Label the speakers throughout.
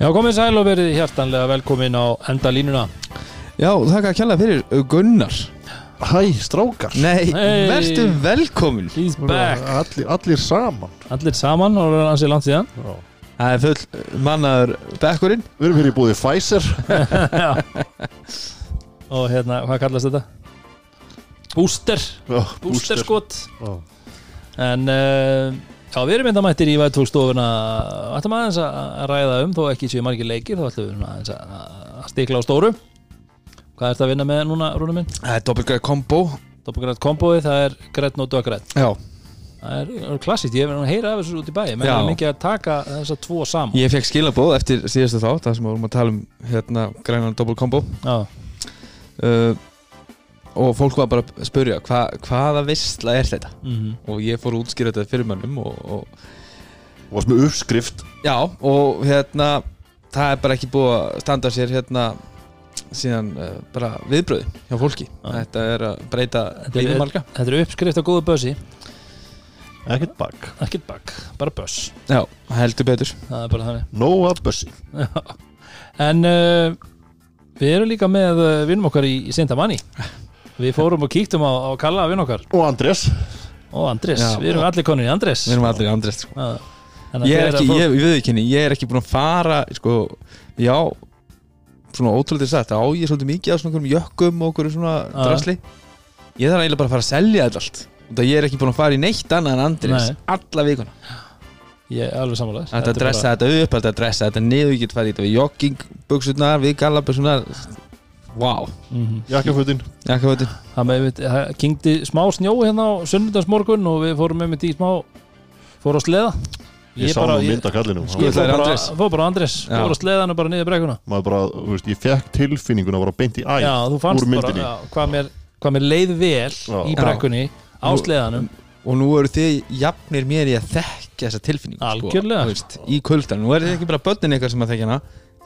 Speaker 1: Já, komið sæl og verið hjartanlega velkomin á endalínuna
Speaker 2: Já, þakka að kjalla fyrir uh, Gunnar.
Speaker 3: Hæ, strákar.
Speaker 2: Nei,
Speaker 1: Hey.
Speaker 2: verstu velkomin.
Speaker 1: He's back.
Speaker 3: allir, allir saman.
Speaker 1: Allir saman og það er ansið langt síðan.
Speaker 3: Já.
Speaker 2: Það er full uh, mannaður bekkurinn.
Speaker 3: Við erum hér í búið Pfizer
Speaker 1: Og hérna, hvað kallast þetta? Booster.
Speaker 3: Já,
Speaker 1: Booster. skot.
Speaker 3: Já.
Speaker 1: En uh, já, við erum enda mættir í vætfólkstofuna Ættum aðeins að að ræða um Þó ekki séu margir leikir Þá ætlum við aðeins að að stikla á stóru. Hvað er þetta að vinna með núna, Rúna minn?
Speaker 2: Það er doppelgræð kombo.
Speaker 1: Doppelgrætt kombóið, það er grætt og döggrætt
Speaker 2: Já,
Speaker 1: Það er, klassíkt, ég hef verið að heyra af þessu út í bæ Menn er mikið að taka þessa tvo saman.
Speaker 2: Ég fekk skilabóð eftir síðastu þátt Það sem við vorum að tala um hérna grænan doppel kombo
Speaker 1: Já,
Speaker 2: uh, Og fólk var bara að spurja hva, Hvaða vissla er þetta?
Speaker 1: mhm.
Speaker 2: Og ég fór að útskýra þetta fyrir mönnum og, og,
Speaker 3: Og varst með uppskrift.
Speaker 2: Já, og hérna Það er bara ekki búið að standa sér hérna síðan uh, bara viðbröði hjá fólki.
Speaker 1: Já.
Speaker 2: Þetta er að breyta
Speaker 1: er,
Speaker 2: marga
Speaker 1: þetta er uppskrift á góðu bössi
Speaker 3: Ekkert bak.
Speaker 1: Ekkert bakk, bara böss.
Speaker 2: Já, heldur betur.
Speaker 1: Það er bara þannig.
Speaker 3: Nóa bussi
Speaker 1: En uh, við erum líka með uh, vinnum okkar í, í Sintamanni Við fórum og kíktum á, á Kalla vinn okkar.
Speaker 3: Og Andrés.
Speaker 1: Og Andrés,
Speaker 2: Já.
Speaker 1: við erum allir konur í Andrés.
Speaker 2: Við erum allir í andrest sko. Ég er ekki, ég, ég veit ekki henni, ég er ekki búin að fara sko, já svona ótrúlega sagt, á ég svolítið mikið á svona einhverjum jökkum og okkur svona
Speaker 1: Já.
Speaker 2: drasli. Ég þarf eiginlega bara að fara að selja þetta allt. Af ég er ekki búin að fara í neitt annað en Andris
Speaker 1: Nei.
Speaker 2: alla vikuna.
Speaker 1: Ég er alveg sammálaðis
Speaker 2: Þetta að dressa þetta upp, þetta að dressa þetta niður ég get farið í þetta við joggingbuksunar, við gallabuksunar Vá,
Speaker 1: mm
Speaker 3: Jakkafötin.
Speaker 2: Jakka veitir
Speaker 1: Það með, við, það kynkti smá snjó hérna á sunnudagsmorgun og við fórum með mitt í smá fór á sleða.
Speaker 3: Ég, sá nú mynd að kallinu.
Speaker 2: Sko,
Speaker 1: Ég
Speaker 2: það
Speaker 1: fór bara,
Speaker 2: Andrés.
Speaker 1: fór bara á sleðan og bara niður brekkuna.
Speaker 3: Maður bara, þú veist, ég fekk tilfinningun að vera beint í æð
Speaker 1: Já, þú fannst bara
Speaker 3: myndinni.
Speaker 1: já, hvað, mér, hvað mér leið vel
Speaker 3: Já.
Speaker 1: í brekkunni á
Speaker 2: Nú-
Speaker 1: sleðanum.
Speaker 2: Og nú eru þið jafnir mér í að þekka þessa tilfinningu
Speaker 1: Algjörlega.
Speaker 2: sko, veist, Í kuldan, nú er þið ekki bara börnin ykkar sem að þekka hana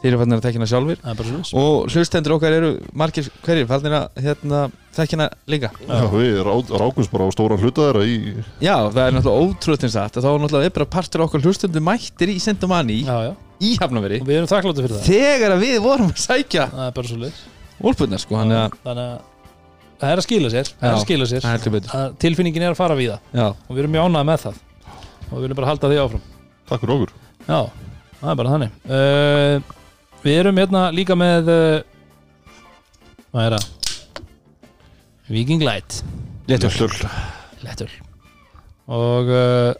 Speaker 2: Þeir eru fannir að þekka hana sjálfur
Speaker 1: Það er bara svo
Speaker 2: Og hlustendur okkar eru margir hverjir fannir að hérna, þekka hana líka?
Speaker 3: Já, við rá, rákumst bara á stóran hluta þeirra í
Speaker 2: Já, það er náttúrulega ótrúðin satt. Að þá er náttúrulega bara partur okkar hlustendur mættir í Sendomani
Speaker 1: Já, já,
Speaker 2: í Hafnaveri
Speaker 1: og við erum þakkláttu fyrir það.
Speaker 2: Þegar að við vorum að sækja
Speaker 1: er
Speaker 2: úlpunnar sko, hann er að
Speaker 1: Þannig að það er að skila sér er að skila sér.
Speaker 2: það heldur betur.
Speaker 1: Að Tilfinningin er að fara við það
Speaker 2: Já,
Speaker 1: og við erum mjög ánægð með það. Og við viljum bara halda því áfram.
Speaker 3: Takk fyrir okkur.
Speaker 1: Já, það er bara þannig. Uh, Við erum hérna líka með uh, Hvað er það? Viking Light.
Speaker 2: Léttur
Speaker 1: Lettur Og uh,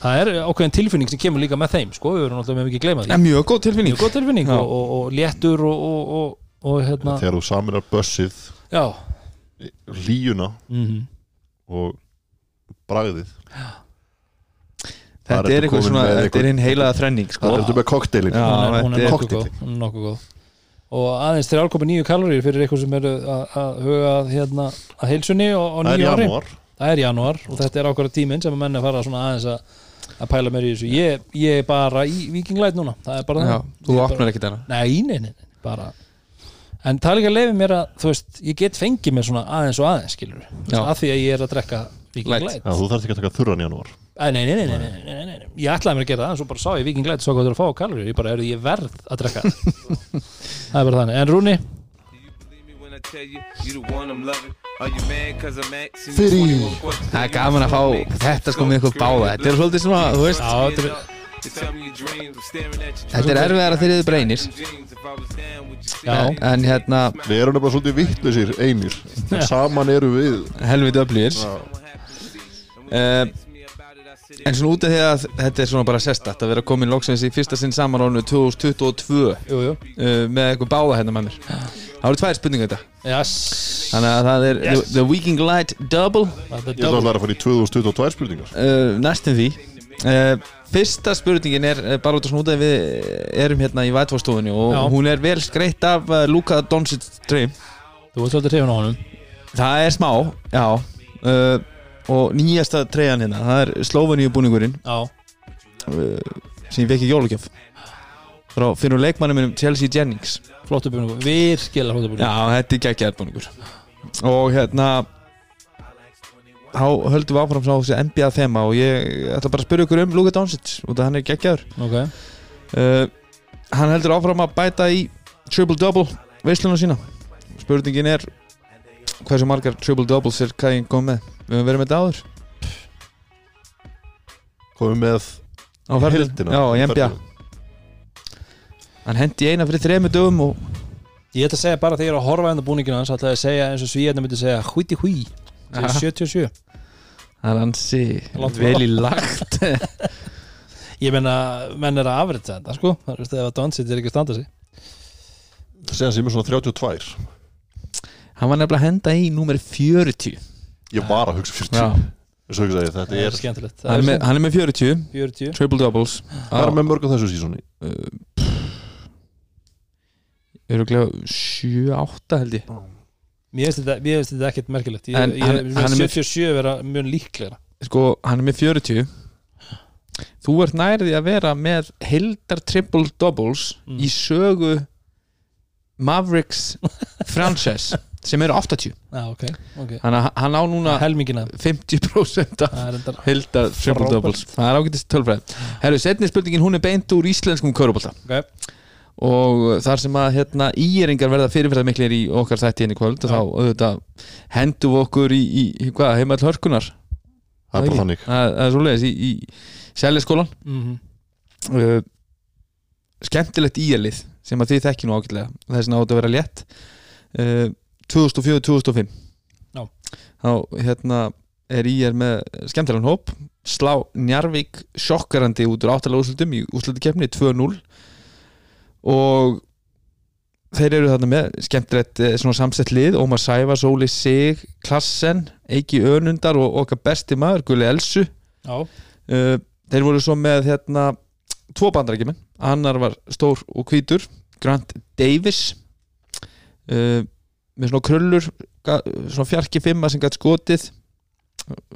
Speaker 1: það er ákveðin tilfinning sem kemur líka með þeim sko, við erum alltaf með ekki gleyma því.
Speaker 2: Mjög góð tilfinning.
Speaker 1: Mjög góð tilfinning
Speaker 2: Já.
Speaker 1: og, og, og léttur og, og, og, og hérna
Speaker 3: Þegar þú saminar bussið,
Speaker 1: Já.
Speaker 3: líuna
Speaker 1: mm
Speaker 3: og bragðið
Speaker 2: Þetta
Speaker 3: er
Speaker 2: eitthvað svona, þetta er hinn heilaða þrenning sko.
Speaker 3: Það er þetta með kokteilin.
Speaker 1: hún er, nokkuð góð, og aðeins 3,9 kaloríur fyrir eitthvað sem eru að, að huga að, hérna, að heilsunni og, og nýju ári.
Speaker 3: janúar.
Speaker 1: Það er janúar og þetta er ákvæða tíminn sem að menni fara svona aðeins að, að pæla mér í þessu. Ég, ég er bara í Viking Light núna. Það er bara
Speaker 2: Já,
Speaker 1: það.
Speaker 2: þú opnar ekkert hana
Speaker 1: bara, nei, nei, nei, nei, bara. En það er líka að leiði mér að þú veist, ég get fengið mér svona aðeins og aðeins skilur að því að ég er að drekka Viking
Speaker 2: Light.
Speaker 1: Light,
Speaker 3: Já, þú þarfst ekki að taka þurran í janúar.
Speaker 1: Æ, Nei, nei, nei, nei, ég ætlaði mér að gera það en svo bara sá ég viking glæti svo hvað þú eru að fá á kalori ég bara, ég verð að drekka. Það er bara þannig, en Rúni?
Speaker 3: Þrý
Speaker 2: Það er gaman að fá þetta sko með eitthvað báða. Þetta er svolítið svona, þú veist.
Speaker 1: Já, Þetta er
Speaker 2: erfiðar að þeirrið breynir
Speaker 1: Já.
Speaker 2: En hérna
Speaker 3: Við erum bara svolítið vittlusir einir. Saman eru við.
Speaker 2: Helvita öflýr uh, En svona út af því að þetta er svona bara sérstætt að vera komin loksins í fyrsta sinn saman á ánum 2022 uh,
Speaker 1: jú, jú.
Speaker 2: með eitthvað báða hérna með mér Það eru tvær spurningar þetta.
Speaker 1: Yes.
Speaker 2: Þannig að það er
Speaker 1: Yes.
Speaker 2: the, the Viking Light Double.
Speaker 3: Ég ætla
Speaker 1: double.
Speaker 3: að fara í 2022 spurningar.
Speaker 2: Uh, Næstum því. Uh, Fyrsta spurningin er uh, bara út af svona út af því við erum hérna í vætfórstofunni og
Speaker 1: Já.
Speaker 2: hún er vel skreitt af uh, Luka Doncic Dream
Speaker 1: Þú ert svolítið hrifin á honum.
Speaker 2: Það er smá, já. Uh, Og nýjasta treyjan hérna Það er Sloveníu búningurinn. Uh, sem ég fekk í jólugjöf frá fyrir leikmannum minnum Chelsea Jennings.
Speaker 1: Flottu búningu Virkilega flottu búningu
Speaker 2: Já, þetta er geggjaðar búningur. Og hérna þá höldum við áfram sá þessi NBA þema og ég ætla bara að spyrja ykkur um Luka Doncic og það hann er geggjaður.
Speaker 1: Ok,
Speaker 2: uh, hann heldur áfram að bæta í triple-double veisluna sína. Spurningin er hversu margar triple-doubles er Kæin komið með? Við höfum verið með þetta áður
Speaker 3: komið með
Speaker 2: á ferðin.
Speaker 3: heildina.
Speaker 2: Já, í NBA hann hendi eina fyrir þremu dögum og
Speaker 1: Ég ætla að segja bara þegar ég er að horfa enda búningina hans ætla ég að segja eins og svíðarnir myndi segja hvíti hví
Speaker 2: Aha.
Speaker 1: 77
Speaker 2: það er hansi vel í lagt.
Speaker 1: Ég menna, menn er að afrita þetta sko. Það er ef að dansið er ekki að standa sig.
Speaker 3: Segja sem er svona 32
Speaker 2: hann var nefnilega að henda í númer 40
Speaker 3: ég var að hugsa 40
Speaker 2: Já.
Speaker 3: Eins og ég segi, þetta
Speaker 1: er
Speaker 3: er
Speaker 1: skemmtilegt.
Speaker 2: Hann er, með, hann er með 40
Speaker 1: 40
Speaker 2: triple-doubles
Speaker 3: hvað er með mörg á þessu sísoni?
Speaker 2: Öruglega 7-8 held ég.
Speaker 1: Mér finnst þetta, mér finnst þetta ekkert merkilegt. Ég,
Speaker 2: En
Speaker 1: ég,
Speaker 2: hann-
Speaker 1: ég,
Speaker 2: hann er með-
Speaker 1: 77 vera mjög líklega
Speaker 2: sko, hann er með 40 þú ert nærði að vera með heldar triple doubles
Speaker 1: Mm.
Speaker 2: í sögu Mavericks franchise sem eru 80
Speaker 1: Já, ok, ok.
Speaker 2: Þannig að hann á núna
Speaker 1: Helmingina
Speaker 2: 50% af
Speaker 1: Það er endar
Speaker 2: heldar triple
Speaker 1: Frábært.
Speaker 2: doubles. Það er ágætist tölfræð herru, setni spurningin hún er beint úr íslenskum körubólta
Speaker 1: Ok,
Speaker 2: og þar sem að hérna íringar verða fyrirferðar miklir í okkar þætti henni kvöld og
Speaker 1: Já.
Speaker 2: þá auðvitað hendum við okkur í, í, hvað, heimall hörkunar
Speaker 3: það er bara þannig.
Speaker 2: Það það er svoleiðis í, í seljaskólan
Speaker 1: mhm.
Speaker 2: Uh, skemmtilegt íelið sem að þið þekki nú ágætlega. Þess að átt að vera létt. Uh, 2004-2005
Speaker 1: Já.
Speaker 2: þá hérna er íer með skemmtilegan hóp. Slá Njarvík sjokkarandi út úr áttalega úrslutum í úrslutukefni 2-0 og þeir eru þarna með skemmtilegt eh, svona samsett lið. Ómar Sæfars, Óli Sig, Klassen Eiki Önundar og okkar besti maður Gulli Elsu. Uh, þeir voru svo með hérna tvo bandarækjumenn, annar var stór og hvítur, Grant Davis. Uh, með svona krullur svona fjarki fimma sem gætt skotið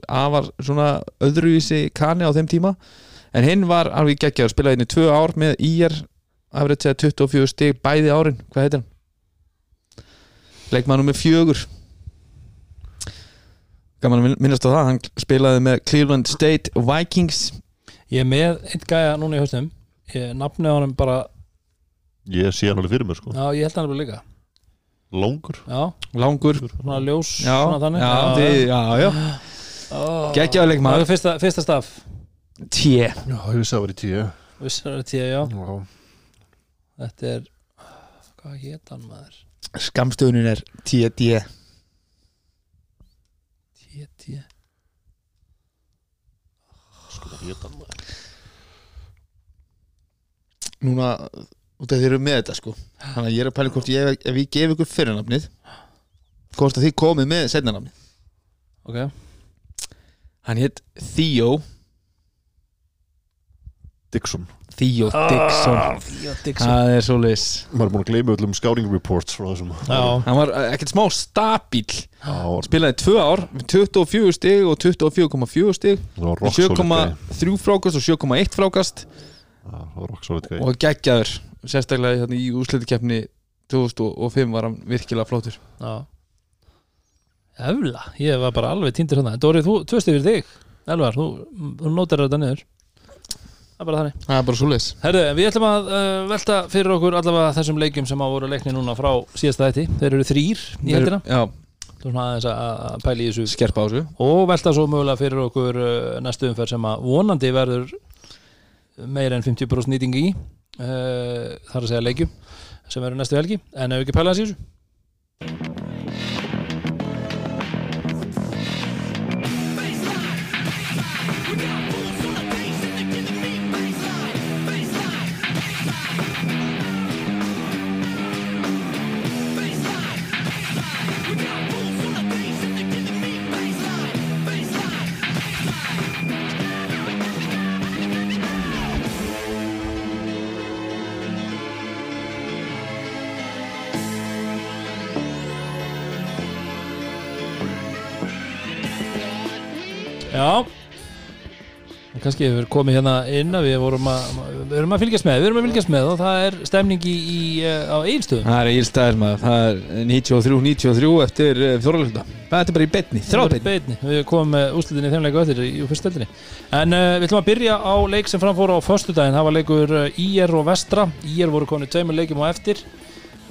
Speaker 2: afar svona öðruvísi kani á þeim tíma. En hinn var alveg geggjaður, spilaði inn í tvö ár með IR afrið segja 24 stig bæði árin, hvað heitir hann? leikmannum með fjögur. Gaman að minnast á það, hann spilaði með Cleveland State Vikings.
Speaker 1: Ég er með einn gæja núna í haustum ég, Nafnið á hann bara
Speaker 3: ég sé hann alveg fyrir mér sko.
Speaker 1: Já, ég held hann bara líka
Speaker 3: langur
Speaker 1: Já,
Speaker 2: langur
Speaker 1: svona ljós
Speaker 2: já,
Speaker 1: svona þannig
Speaker 2: já,
Speaker 1: já,
Speaker 2: þið, já, já.
Speaker 1: Ó.
Speaker 2: geggjaður leikmaður.
Speaker 1: Það er fyrsta, fyrsta staf
Speaker 2: T
Speaker 3: já, ég vissi að það var í tíu
Speaker 1: Vissar það tíu, já
Speaker 3: já.
Speaker 1: Þetta er Hvað hétt hann maður?
Speaker 2: skamstöðunin er TD
Speaker 1: Tíu, tíu
Speaker 3: sko, ég hét hann maður.
Speaker 2: núna, út af því eru með þetta sko. Þannig að ég er að pæla hvort ég, ef ég gef ykkur fyrirnafnið hvort að þið komið með setnarnafnið
Speaker 1: Ok.
Speaker 2: Hann hétt Theo
Speaker 3: Dixon.
Speaker 2: Theo Dixon.
Speaker 1: Tíu, Dixon.
Speaker 2: Það er svoleiðis.
Speaker 3: Maður er búin að gleyma öllum scouting reports frá þessum.
Speaker 1: Já,
Speaker 2: hann var eh, ekkert smá stabíl
Speaker 3: Já,
Speaker 2: spilaði tvö ár, með 24 stig og 24,4 stig.
Speaker 3: Það var rock solid gæi.
Speaker 2: 7,3 frákast og 7,1 frákast.
Speaker 3: Já, það var rock solid gæi.
Speaker 2: og geggjaður sérstaklega hérna, í úrslutukefni 2005 var hann virkilega flótur
Speaker 1: já. Efla, ég var bara alveg týndur hérna Dóri, þú, tvö stig fyrir þig. Elvar, þú, þú nótar þetta niður. Það er bara þannig.
Speaker 2: Það er bara svoleiðis.
Speaker 1: Herðu, en við ætlum að uh, velta fyrir okkur allavega þessum leikjum sem að voru leikni núna frá síðasta þætti. Þeir eru þrýr í heldina
Speaker 2: já,
Speaker 1: Þú svona aðeins að að pæla í þessu.
Speaker 2: Skerpa á þessu.
Speaker 1: Og velta svo mögulega fyrir okkur uh, næstu umferð sem að vonandi verður meira en 50% nýting í þar að segja leikjum sem verður næstu helgi. En ef ekki pæla þessu Já. Kannski hefur komið hérna inn að við vorum að, við erum að fylgjast með, við erum að fylgjast með og það er stemning í, í eh, á einstöðum
Speaker 2: Það er ílstæðir maður, það er 93-93 eftir fjóralölda Það er bara í betni, þráðbetni
Speaker 1: Við komum með úslitinni þeim leiku öllur í, fyrstöldinni En uh, við ætlum að byrja á leik sem framfóra á föstudaginn, það var leikur IR og Vestra. IR voru konið tveimur leikum á eftir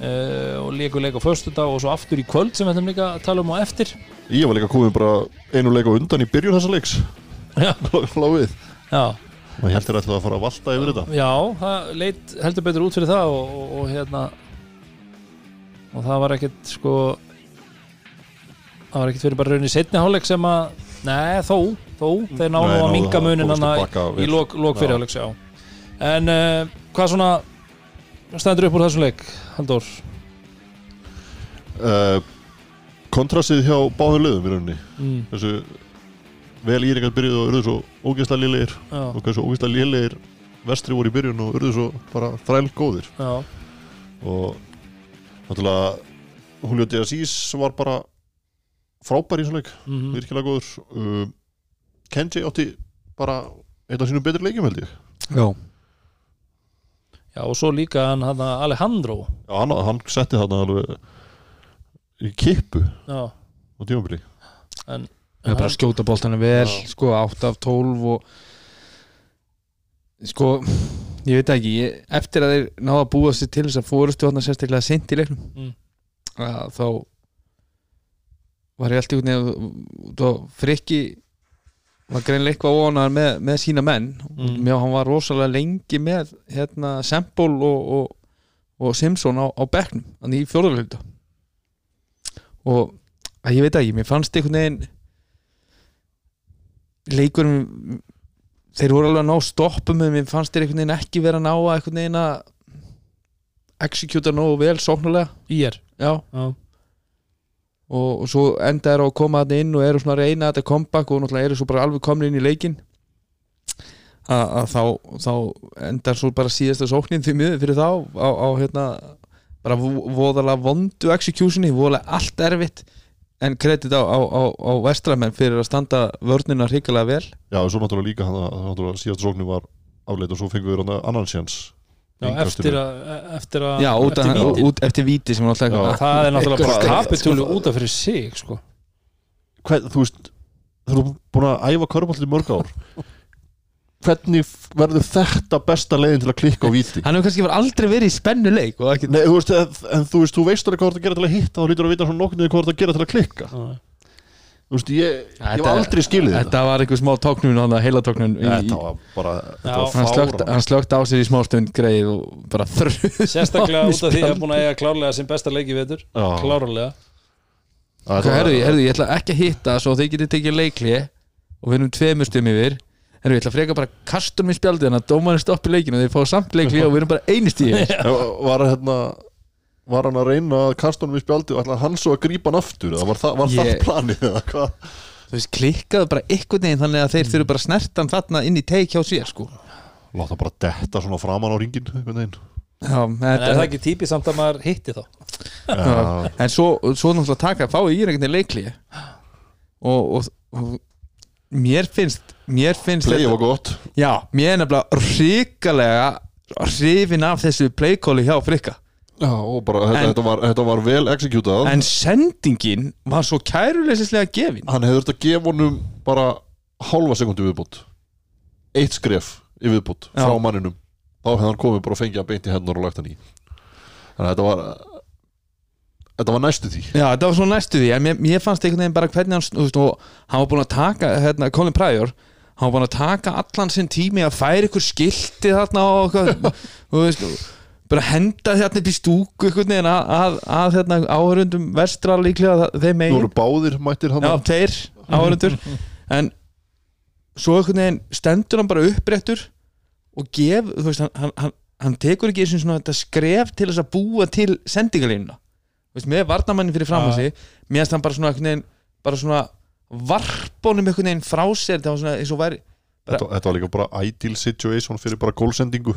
Speaker 1: uh, og leikur leik á föstudag og svo aftur í kvöld sem við ætlum líka að tala um á eftir.
Speaker 3: Ég var líka komið bara einu leik á undan í byrjun þessa leiks.
Speaker 1: Já,
Speaker 3: Lá við.
Speaker 1: Já.
Speaker 3: Og heldur ætlaði að fara að valta yfir þetta.
Speaker 1: Já, það leit heldur betur út fyrir það og, og, og hérna og það var ekkert sko það var ekkert fyrir bara raun í setni hálfleik sem að Nei, þó, þó, þeir náðu að minga munin í fyrirhálfleiks, já. En uh, hvað svona stendur upp úr þessum leik, Halldór?
Speaker 3: uh, Kontrastið hjá báðum liðum í rauninni.
Speaker 1: Mm,
Speaker 3: Þessu vel íringar byrjuð og urðu svo ógeðslega
Speaker 1: já,
Speaker 3: og hversu ógeðslega lélegir vestri voru í byrjun og urðu svo bara þræl góðir.
Speaker 1: Já,
Speaker 3: og náttúrulega Julio de Assis var bara frábær í svona leik
Speaker 1: mm
Speaker 3: virkilega góður. Uh, Kenji átti bara eitt af sínum betri leikjum held ég.
Speaker 2: Já,
Speaker 1: já og svo líka hann, hann Alejandro
Speaker 3: Já, hann, hann setti þarna alveg í kippu
Speaker 1: Já,
Speaker 3: á tímabili
Speaker 1: en,
Speaker 2: það er bara að skjóta boltana vel
Speaker 3: Já.
Speaker 2: sko 8 af 12 og sko ég veit ekki, ég, eftir að þeir náða að búa sér til þess að fórustu hann sérstaklega sint í leiknum
Speaker 1: Mm.
Speaker 2: að þá var ég alltaf frikki var greinlega eitthvað óanar með, með sína menn.
Speaker 1: Mm.
Speaker 2: mér hann var rosalega lengi með hérna Sempol og, og, og Simpson á, á bekknum hann í fjórðarhölda og að ég veit ekki, mér fannst einhvern veginn leikurum þeir voru alveg að ná stoppum en mér fannst þeir einhvern veginn ekki vera að ná að einhvern veginn að executa nógu vel sóknulega
Speaker 1: Ír
Speaker 2: já.
Speaker 1: Já,
Speaker 2: og, og svo enda er á að koma þarna inn og eru svona að reyna þetta comeback og náttúrulega eru svo bara alveg komin inn í leikin að, að þá, þá endar svo bara síðasta sóknin því miður fyrir þá á, á hérna bara vo- voðalega vondu executioni voðalega allt erfitt en kredit á, á, á, vestramenn fyrir að standa vörnina hrikalega vel.
Speaker 3: Já, og svo náttúrulega líka hann að náttúrulega síðast sóknu var afleit og svo fengum við hann annan sjans
Speaker 1: já eftir að eftir að
Speaker 2: já, út,
Speaker 1: eftir
Speaker 2: eftir,
Speaker 1: víti.
Speaker 2: út eftir víti sem náttúrulega
Speaker 3: Já.
Speaker 1: það er náttúrulega bara kapitúli út af fyrir sig sko.
Speaker 3: Hvern, Þú veist, þú erum búin að æfa körbállt í mörg ár Hvernig verður þetta besta leiðin til að klikka á víti?
Speaker 2: hann hefur kannski var aldrei verið í spennu leik
Speaker 3: Nei, þú veist, en, þú veist, þú veist alveg hvað þú ert að gera til að hitta þá lítur að vita svona nokkuð hvað þú ert að gera til að klikka Þú veist, ég, ég hef aldrei skilið þetta.
Speaker 2: þetta var eitthvað smá tóknun hann að heila tóknun í,
Speaker 3: Þetta var bara, var
Speaker 2: hann slögt, slögt á sér í smástund greið og bara þrjuð
Speaker 1: sérstaklega út af því að búin að eiga klárlega sem besta leiki vetur klárlega.
Speaker 2: Herðu, herðu, ég ætla ekki að hitta svo þeir getið tekið leikli og við erum tveimur stum yfir. Herðu, ég ætla að freka bara kastum í að dómarinn stoppi leikinu og þeir fá samt leikli og við erum bara einu stíð
Speaker 3: Var hérna Var hann að reyna að kasta honum í spjaldi og ætlaði hann svo að grípa hann aftur eða var, það, var það
Speaker 2: Ég-
Speaker 3: planið eða hvað?
Speaker 2: þú veist, klikkaðu bara einhvern veginn þannig að þeir þurfu bara að snerta hann þarna inn í teik hjá sér sko.
Speaker 3: Láta bara detta svona framan á ringin einhvern veginn.
Speaker 2: Já,
Speaker 1: en er það
Speaker 2: þetta,
Speaker 1: ekki típið samt að maður hitti þá?
Speaker 2: Já, en svo, svo náttúrulega taka fáið í einhvern veginn leikli og, og, og mér finnst mér finnst
Speaker 3: Playið var gott.
Speaker 2: Já, mér er nefnilega ríkalega hrifin af þessu playkóli hjá Frikka
Speaker 3: Já, og bara
Speaker 2: En-
Speaker 3: þetta, var, þetta var vel executað.
Speaker 2: En sendingin var svo kæruleysislega gefin.
Speaker 3: Hann hefur þetta að gefa honum bara hálfa sekundu viðbútt Eitt skref í viðbútt frá manninum. Þá hefði hann komið bara og að beint í hendur og lagt hann í. Þannig að þetta var Þetta var næstu því.
Speaker 2: Já, þetta var svo næstu því. En mér, mér fannst einhvern veginn bara hvernig hann þú veist, og Hann var búin að taka, hérna, Colin Pryor Hann var búin að taka allan sinn tími að færa ykkur skilti þarna og eitthvað, þú veist, bara henda upp í stúku að, að, að hérna, áhörundum vestra líklega þeim
Speaker 3: Nú
Speaker 2: megin.
Speaker 3: Eru báðir mættir hann
Speaker 2: Já, tveir áhörundur En svo veginn stendur hann bara uppréttur og gef, þú veist, hann, hann, hann, hann tekur ekki eins og svona þetta skref til þess að búa til sendingalínuna Þú með varnamannin fyrir fram að sig mér finnst hann bara svona veginn bara svona varpunum einhvern veginn frá sér það var svona eins og væri
Speaker 3: þetta, þetta var líka bara ideal situation fyrir bara gólsendingu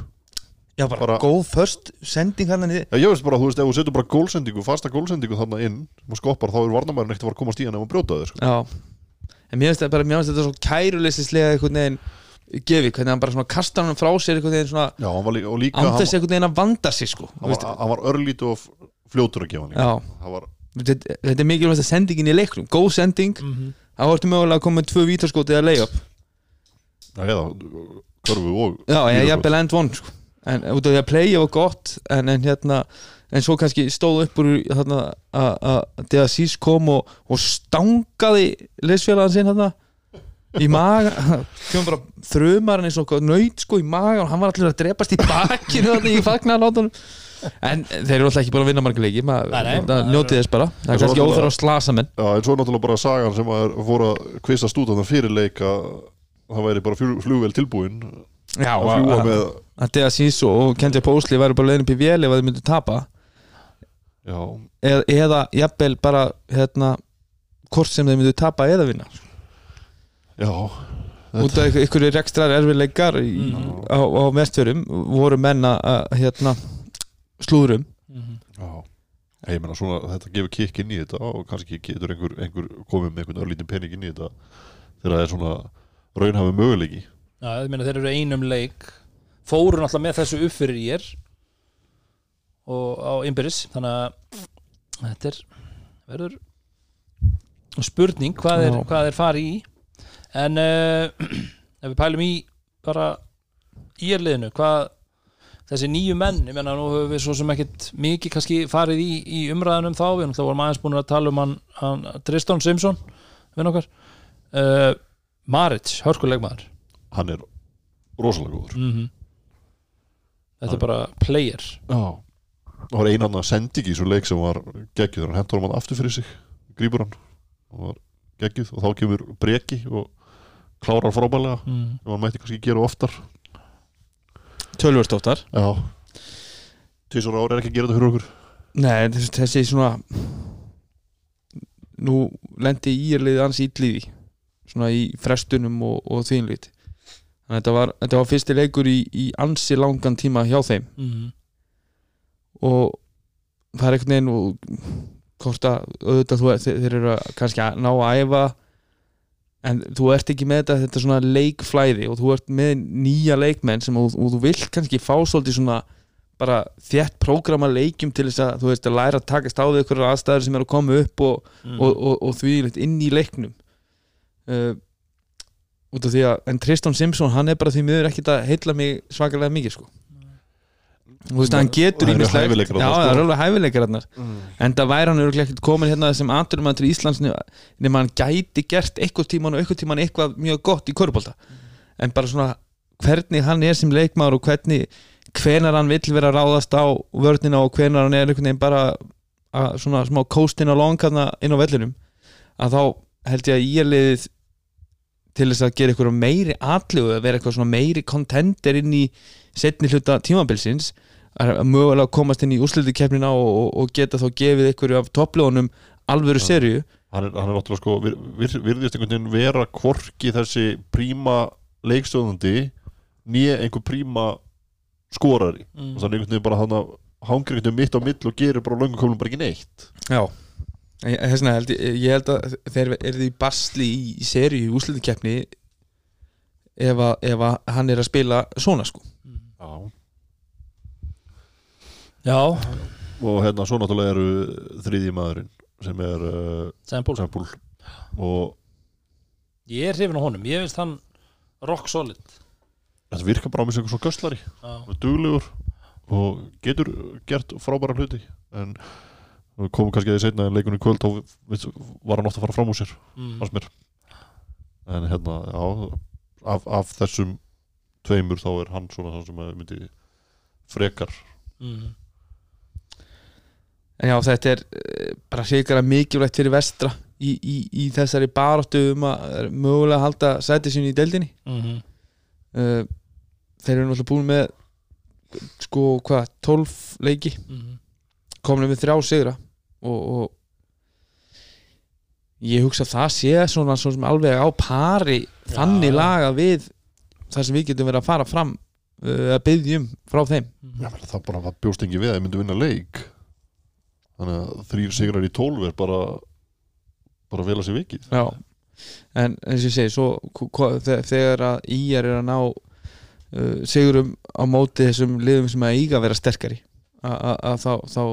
Speaker 2: já, bara,
Speaker 3: Bara-
Speaker 2: góð först sending hann niður
Speaker 3: Já, ég veist bara, þú veist, ef þú setur bara gólsendingu fasta gólsendingu þarna inn og skoppar, þá er varnamærin ekkert að fara að komast í hann ef hann brjóta þér sko.
Speaker 2: já en mér finnst þetta bara, mér finnst þetta svo kæruleysislega einhvern veginn gefi, hvernig hann bara svona kastar hann frá sér einhvern veginn svona
Speaker 3: Já, hann var líka, og líka
Speaker 2: þess einhvern veginn að vanda sig sko
Speaker 3: hann, var, hann var örlítið og fljótur að gefa hann líka
Speaker 2: Já,
Speaker 3: var,
Speaker 2: þetta, þetta er mikilvægt að sendingin í leiknum góð sending,
Speaker 1: mm -hmm.
Speaker 2: þá ertu mögulega að koma með tvö vítaskóti eða layup
Speaker 3: já,
Speaker 2: ég
Speaker 3: vítaskot.
Speaker 2: jafnvel end one sko. En út af því að playa var gott en, en hérna en svo kannski stóð upp úr þarna að að Deasís kom og, og stangaði leysfélagan sinn þarna í maga kemur bara þrumarinn eins og nöyt sko í maga og hann var allir að drepast í bakinu þarna í fagnaðalátunum en þeir eru alltaf ekki búin að vinna marga leiki
Speaker 1: Nei, nei.
Speaker 2: maður njótið þess bara. Það er kannski óþar að slasa menn.
Speaker 3: Já, en svo er náttúrulega bara sagan sem að fór að kvistast út af það fyrir leik að það væri bara flug, flugvel tilbúin
Speaker 2: Já,
Speaker 3: að fljúa með
Speaker 2: að Deasís og Kendja Pósli væri bara leiðin upp í vél ef þeir myndu tapa.
Speaker 3: Já,
Speaker 2: eða, eða jafnvel bara hérna, hvort sem þeir myndu tapa eða vinna.
Speaker 3: Já.
Speaker 2: Út af ykkur, rekstrar erfiðleikar í,
Speaker 1: Mm.
Speaker 2: á, á vestfjörum voru menna að hérna, slúðrum.
Speaker 3: Já, ég meina svona þetta gefur kikk inn í þetta og kannski getur einhver, einhver komið með einhvern örlítinn pening inn í þetta þegar það er svona raunhafi möguleiki
Speaker 1: Já, ég meina þeir eru einum leik. Fóru náttúrulega með þessu upp fyrir ég og á innbyrðis þannig að þetta er verður spurning hvað er, hvað er farið í. En uh, ef við pælum í bara í erliðinu hvað þessi nýju menn, ég meina nú höfum við svo sem ekkit mikið kannski farið í, í umræðunum þá, við náttúrulega vorum aðeins búin að tala um hann, hann Tristan Simpson við nokkar uh, Maric, hörkulegmaður
Speaker 3: Hann er rosalega góður.
Speaker 1: Mm Þetta er bara player.
Speaker 3: Já. Það var einan að sendi ekki í svo leik sem var geggjuð. Hann hendur hann aftur fyrir sig. Grípur hann. Og var geggjuð. Og þá kemur breki og klárar frábælega
Speaker 1: mm.
Speaker 3: sem hann mætti kannski gera oftar.
Speaker 2: Tölvörstóttar
Speaker 3: Já. Tvísar ári er ekki að gera þetta fyrir okkur.
Speaker 2: Nei, þessi, þessi svona nú lendi í írliði ans ítlíði svona í frestunum og, og þínlít þannig að þetta var, þetta var fyrsti leikur í, í ansi langan tíma hjá þeim
Speaker 1: Mm.
Speaker 2: og það er einhvern veginn og hvort að auðvitað þú, þeir, þeir eru kannski að ná að æfa en þú ert ekki með þetta, þetta svona leikflæði og þú ert með nýja leikmenn sem og, og þú vilt kannski fá svolítið svona bara þétt prógrama leikjum til þess að þú veist að læra að takast á við ykkur aðstæður sem eru að koma upp og,
Speaker 1: Mm.
Speaker 2: og, og, og því inn í leiknum uh, út af því að en Tristan Simpson hann er bara því miður ekkit að heilla mig svakalega mikið sko. Þú veist að hann getur ýmislegt-
Speaker 3: hæfileikar
Speaker 2: já
Speaker 3: sko.
Speaker 2: það er alveg hæfileikar hann en það væri hann örugglega ekkert komin hérna sem andurum til Íslands nema hann gæti gert eitthvað tíman og eitthvað tíman eitthvað mjög gott í körubólta en bara svona hvernig hann er sem leikmaður og hvernig hvenar hann vill vera að ráðast á vörnina og hvenar hann er einhvern veginn bara að svona smá kóstin á longarna inn á vellinum að þá held ég að ég er liðið til þess að gera eitthvað meiri atlögu að vera eitthvað meiri kontender inn í setni hluta tímabilsins að mögulega komast inn í úrslutikefnina og, og, og geta þá gefið einhverju af toppljónum alvöru serju
Speaker 3: hann er, hann er náttúrulega sko vir, vir, virðist einhvern veginn vera kvorki þessi príma leikstöðandi nýja einhver príma skorari.
Speaker 1: Mm.
Speaker 3: og þannig einhvern veginn bara hann hangir einhvern veginn mitt á mill og gerir bara löngu komlum bara ekki neitt.
Speaker 2: Já Þessna, held, ég, ég held að þeir eru í basli í, í serju í úrslutikefni ef, að- ef að hann er að spila svona sko.
Speaker 3: Já.
Speaker 1: Já,
Speaker 3: og hérna svo náttúrulega eru þriðji maðurinn sem er uh,
Speaker 1: Sempul
Speaker 3: Sempul og
Speaker 1: Ég er hrifin á honum, ég finnst hann rock solid.
Speaker 3: Þetta virkar bara á mig sem einhver svona göstlari
Speaker 1: Já,
Speaker 3: og duglegur og getur gert frábæra hluti. En við komum kannski að því seinna en leikunum í kvöld þá var hann ofta að fara fram úr sér
Speaker 1: mm.
Speaker 3: fannst mér en hérna, já af, af þessum tveimur þá er hann svona það sem að myndi frekar
Speaker 1: Mm.
Speaker 2: En já, þetta er eh, bara hrikalega mikilvægt fyrir vestra í, í, í þessari baráttu um að eh, mögulega halda sæti sín í deildinni
Speaker 1: Mm
Speaker 2: uh, Þeir eru náttúrulega búin með sko, hvað, 12 leiki
Speaker 1: Mm.
Speaker 2: komin með þrjá sigra og, og ég hugsa að það sé svona, svona sem alveg á pari þannig
Speaker 1: Já.
Speaker 2: laga við það sem við getum verið að fara fram uh, að byggja um frá þeim
Speaker 3: Já, það bara var bjóst ekki við að ég myndi vinna leik þannig að þrýr sigrar í tólf er bara bara vel að sér vikið
Speaker 2: Já. en eins og ég segi svo, þegar að íjar er að ná uh, sigurum á móti þessum liðum sem að eiga að vera sterkari að- að að þá þá,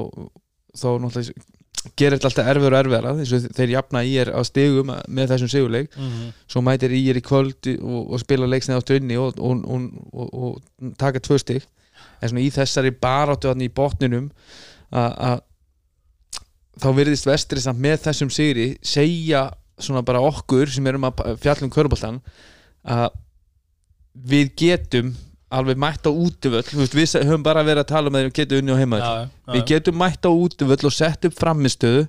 Speaker 2: þá náttúrulega gerir þetta alltaf erfiður og erfiðara þess að þeir jafna íjar á stigum með þessum sigurleik
Speaker 1: Mhm.
Speaker 2: svo mætir íjar í kvöld og, og spila leiksnið áttu inni og, og, og, og, og taka tvö stig en svona í þessari baráttu í botninum að þá virðist vestri samt með þessum sigri segja svona bara okkur sem erum að fjallum köruboltan að við getum alveg mætt á útivöll. Þú veist, við höfum bara verið að tala um að við getum unni á heimaður
Speaker 1: Já, já, já.
Speaker 2: við getum mætt á útivöll og sett upp framistöðu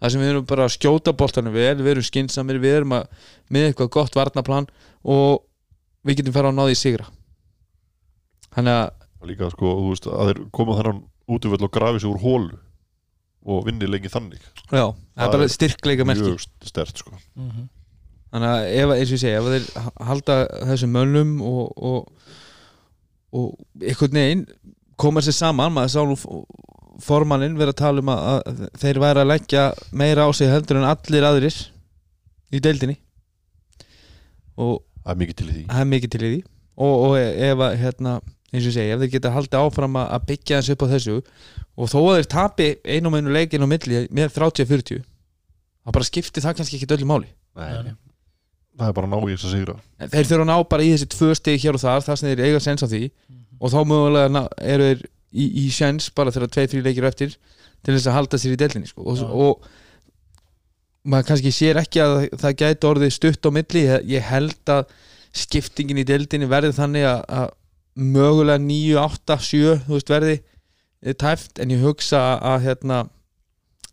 Speaker 2: þar sem við erum bara að skjóta boltanum vel við erum skinsamir, við erum að með eitthvað gott varnaplan og við getum fara að náði í sigra. Þannig að
Speaker 3: líka sko, þú veist, að þeir koma þennan útvöld og grafi sig úr hólu og vinni lengi þannig.
Speaker 2: Já, það er bara styrkleika merki
Speaker 3: mjög stert sko.
Speaker 1: Mhm.
Speaker 2: þannig að ef, eins og ég segi, ef þeir halda þessum mönnum og, og, og einhvern veginn koma sér saman, maður sá nú formannin vera að tala um að, þeir væri að leggja meira á sig heldur en allir aðrir í deildinni. Og
Speaker 3: Það er mikið til í því.
Speaker 2: það er mikið til í því. Og, og ef að hérna, eins og segi, ef þeir geta haldið áfram að byggja þessu upp á þessu og þó að þeir tapi einum einu leikin á milli með 30-40 þá bara skipti það kannski ekki öllu máli.
Speaker 1: Nei.
Speaker 3: Það er bara að ná í þess að sigra
Speaker 2: þeir þurfa að ná bara í þessi tvö stig hér og þar þar sem þeir eiga sens á því. Og þá mögulega eru þeir í, í sens bara þegar tvei, þrjú leikir eftir til þess að halda sér í delinni sko. og,
Speaker 1: Já.
Speaker 2: og maður kannski sér ekki að það gæti orðið stutt á milli. Ég, held að skiptingin í deildinni verði þannig að, að mögulega 9, 8, 7 þú veist verði eh, tæft. En ég hugsa að, að hérna,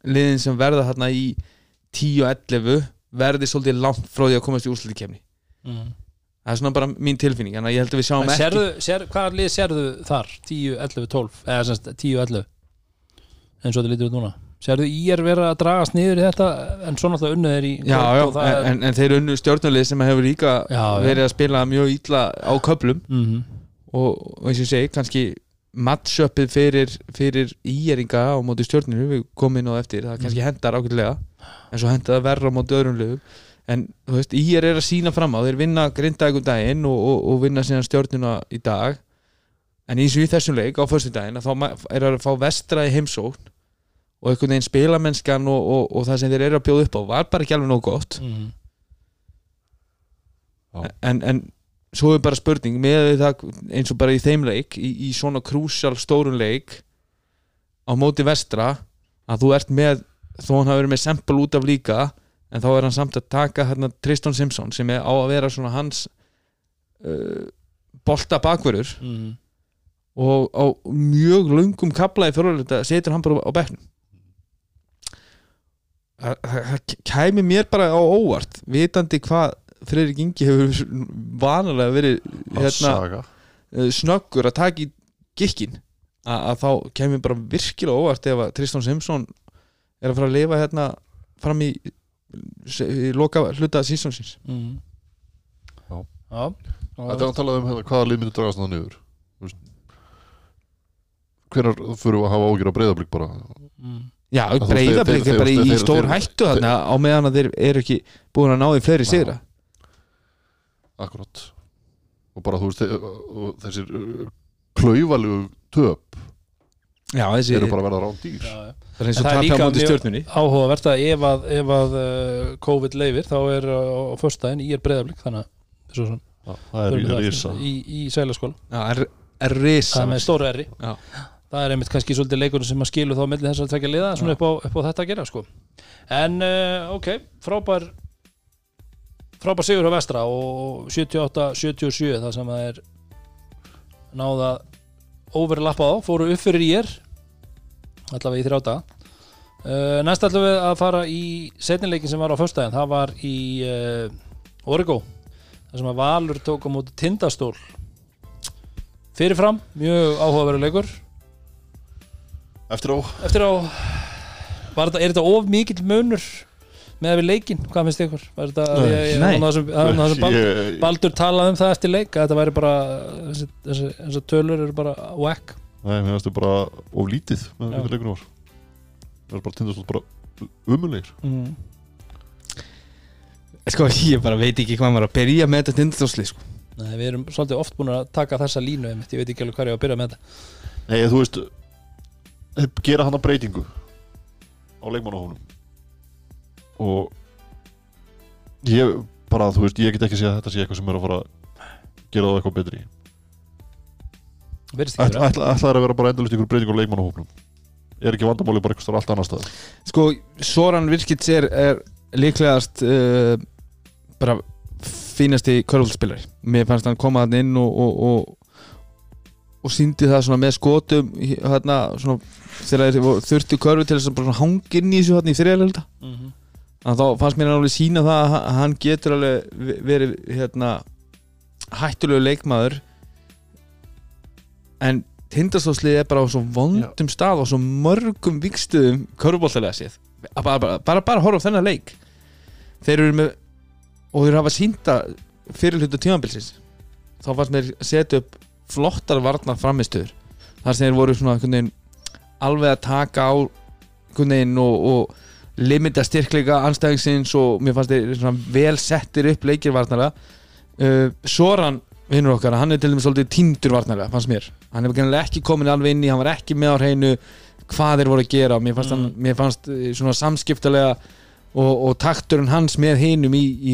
Speaker 2: liðin sem verða þarna í 10 og 11 verði svolítið langt frá því að komast í úrslutikefni
Speaker 1: Mhm.
Speaker 2: það er svona bara mín tilfinning en ég held að við sjáum
Speaker 1: En
Speaker 2: ekki
Speaker 1: sérðu, sér, hvaða lið sérðu þar? 10, 11, 12 eða semst 10, 11 eins og þetta lítur út núna. Sérðu í er vera að dragast niður í þetta en svo náttúrulega unnið er í
Speaker 2: já, já,
Speaker 1: er,
Speaker 2: en, en þeir unnu stjórnulið sem hefur líka
Speaker 1: Já,
Speaker 2: verið að spila mjög ítla á köplum
Speaker 1: mm
Speaker 2: og, og eins og ég segi, kannski matchupið fyrir, fyrir íeringa á móti stjórninu, við komum inn á eftir það kannski hendar ákveðlega en svo hendar það verra á móti öðrum liðum en þú veist, íer er að sína fram á þeir vinna grindægum daginn og, og, og vinna síðan stjórnuna í dag en eins og í þessum leik á föstu daginn þá er það að fá vestra í heimsókn og einhvern veginn spilamennskan og, og, og það sem þeir eru að bjóða upp á var bara ekki alveg nóg gott.
Speaker 3: Já.
Speaker 2: en, en svo er bara spurning með það eins og bara í þeim leik í, í svona krúsjál stórun leik á móti vestra að þú ert með þó hann hafi verið með sempul út af líka en þá er hann samt að taka hérna Tristan Simpson sem er á að vera svona hans uh, bolta bakverður
Speaker 1: Mm
Speaker 2: og á mjög löngum kapla í fyrirleita setur hann bara á það- það kæmi mér bara á óvart vitandi hvað Freyrik Ingi hefur vanalega verið hérna, uh, snöggur að taka í gikkin að, að þá kemur bara virkilega óvart ef að Tristan Simpson er að fara að lifa hérna fram í, í loka hluta sísonsins
Speaker 1: -hmm.
Speaker 3: Já.
Speaker 1: já.
Speaker 3: Þetta er að tala um hérna, hvaða lið myndi dragast það veist, Hvenær fyrir við að hafa ágjur að breyðablík bara
Speaker 1: Mm.
Speaker 2: Já, breyðablík er bara í stór hættu þarna á meðan að þeir eru ekki búin að ná í fleiri sigra
Speaker 3: Akkurat Og bara þú veist þessir uh, klaufalegu töp
Speaker 2: Já, þessi
Speaker 3: eru bara að verða rán dýr
Speaker 1: Já, já.
Speaker 2: Það er eins og
Speaker 1: það er
Speaker 2: tapja
Speaker 1: mjög-
Speaker 2: stjórnunni
Speaker 1: áhugavert að ef að, ef að uh, COVID leifir þá er uh, á föstudaginn í er breyðablík þannig að svo, svona,
Speaker 3: Já, Það er í risa.
Speaker 1: í, í sælaskóla.
Speaker 2: Já, er, er risa.
Speaker 1: Það er með stóru erri
Speaker 2: Já.
Speaker 1: það er einmitt kannski svolítið leikurinn sem að skilu þá á milli þess að tvekja liða svona upp á, upp á þetta að gera sko. en uh, ok, frábær frábær sigur á vestra og 78-77 það sem það er náða overlappa á, fóru upp fyrir er allavega í þrjáta uh, næst ætlum við að fara í setnileikin sem var á föstudaginn það var í uh, Origo það sem að Valur tók á móti tindastól. Fyrirfram, mjög áhugaverður leikur.
Speaker 3: Eftir á.
Speaker 1: Eftir á. Var þetta, er þetta of mikill munur með að við leikin, hvað finnst ykkur? Þetta, Baldur, talaði um það eftir leik að þetta væri bara þessi, þessi, þessi tölur eru bara whack
Speaker 3: Nei, mér finnst þau bara of lítið með hvernig leikunum var. Það er bara tindastótt bara umulegir
Speaker 1: mm.
Speaker 2: sko ég bara veit ekki hvað maður að byrja með þetta tindastólslið sko.
Speaker 1: Nei, við erum svolítið oft búin að taka þessa línu einmitt, ég veit ekki alveg hvað ég á að byrja með þetta.
Speaker 3: Nei, þú veist gera hann að breytingu á leikmannahónum og ég bara, þú veist, ég get ekki að segja að þetta sé eitthvað sem er að fara að gera það eitthvað betri.
Speaker 1: Verðist ekki
Speaker 3: Ætla,
Speaker 1: vera.
Speaker 3: ætla, ætla er að vera bara endalist ykkur breytingu á leikmannahóknum er ekki vandamáli bara eitthvað allt annar stað
Speaker 2: sko Soran Virkits er, er líklegast uh, bara fínasti körfaldspillari mér fannst hann koma hann inn og, og, og, og síndi það svona með skotum hérna, svona, þegar þeir þurfti körfu til þess að bara svona hangi inn í þessu hérna í þriðalölda
Speaker 1: Mhm.
Speaker 2: þannig að þá fannst mér alveg sína það að hann- getur alveg ve- verið hérna hættulegu leikmaður. En tindastóðslið er bara á svo vondum stað og svo mörgum vikstuðum körfbóltalega séð bara, bara, bara, bara horfa á þennan leik. Þeir eru með og þeir hafa sínda fyrir hluta tímabilsins. Þá fannst mér setja upp flottar varnar framistöður þar sem þeir voru svona alveg að taka á og, og limita styrkleika anstæðingsins og mér fannst þeir vel settir upp leikirvarnara uh, Soran vinnur okkar, hann er til dæmis svolítið týndur varnarlega, fannst mér. Hann er ekki komin alveg inn í, hann var ekki með á hreinu hvað þeir voru að gera. Mér fannst,
Speaker 1: Mm.
Speaker 2: hann, mér fannst eh, svona samskiptalega og, og takturinn hans með hinum í, í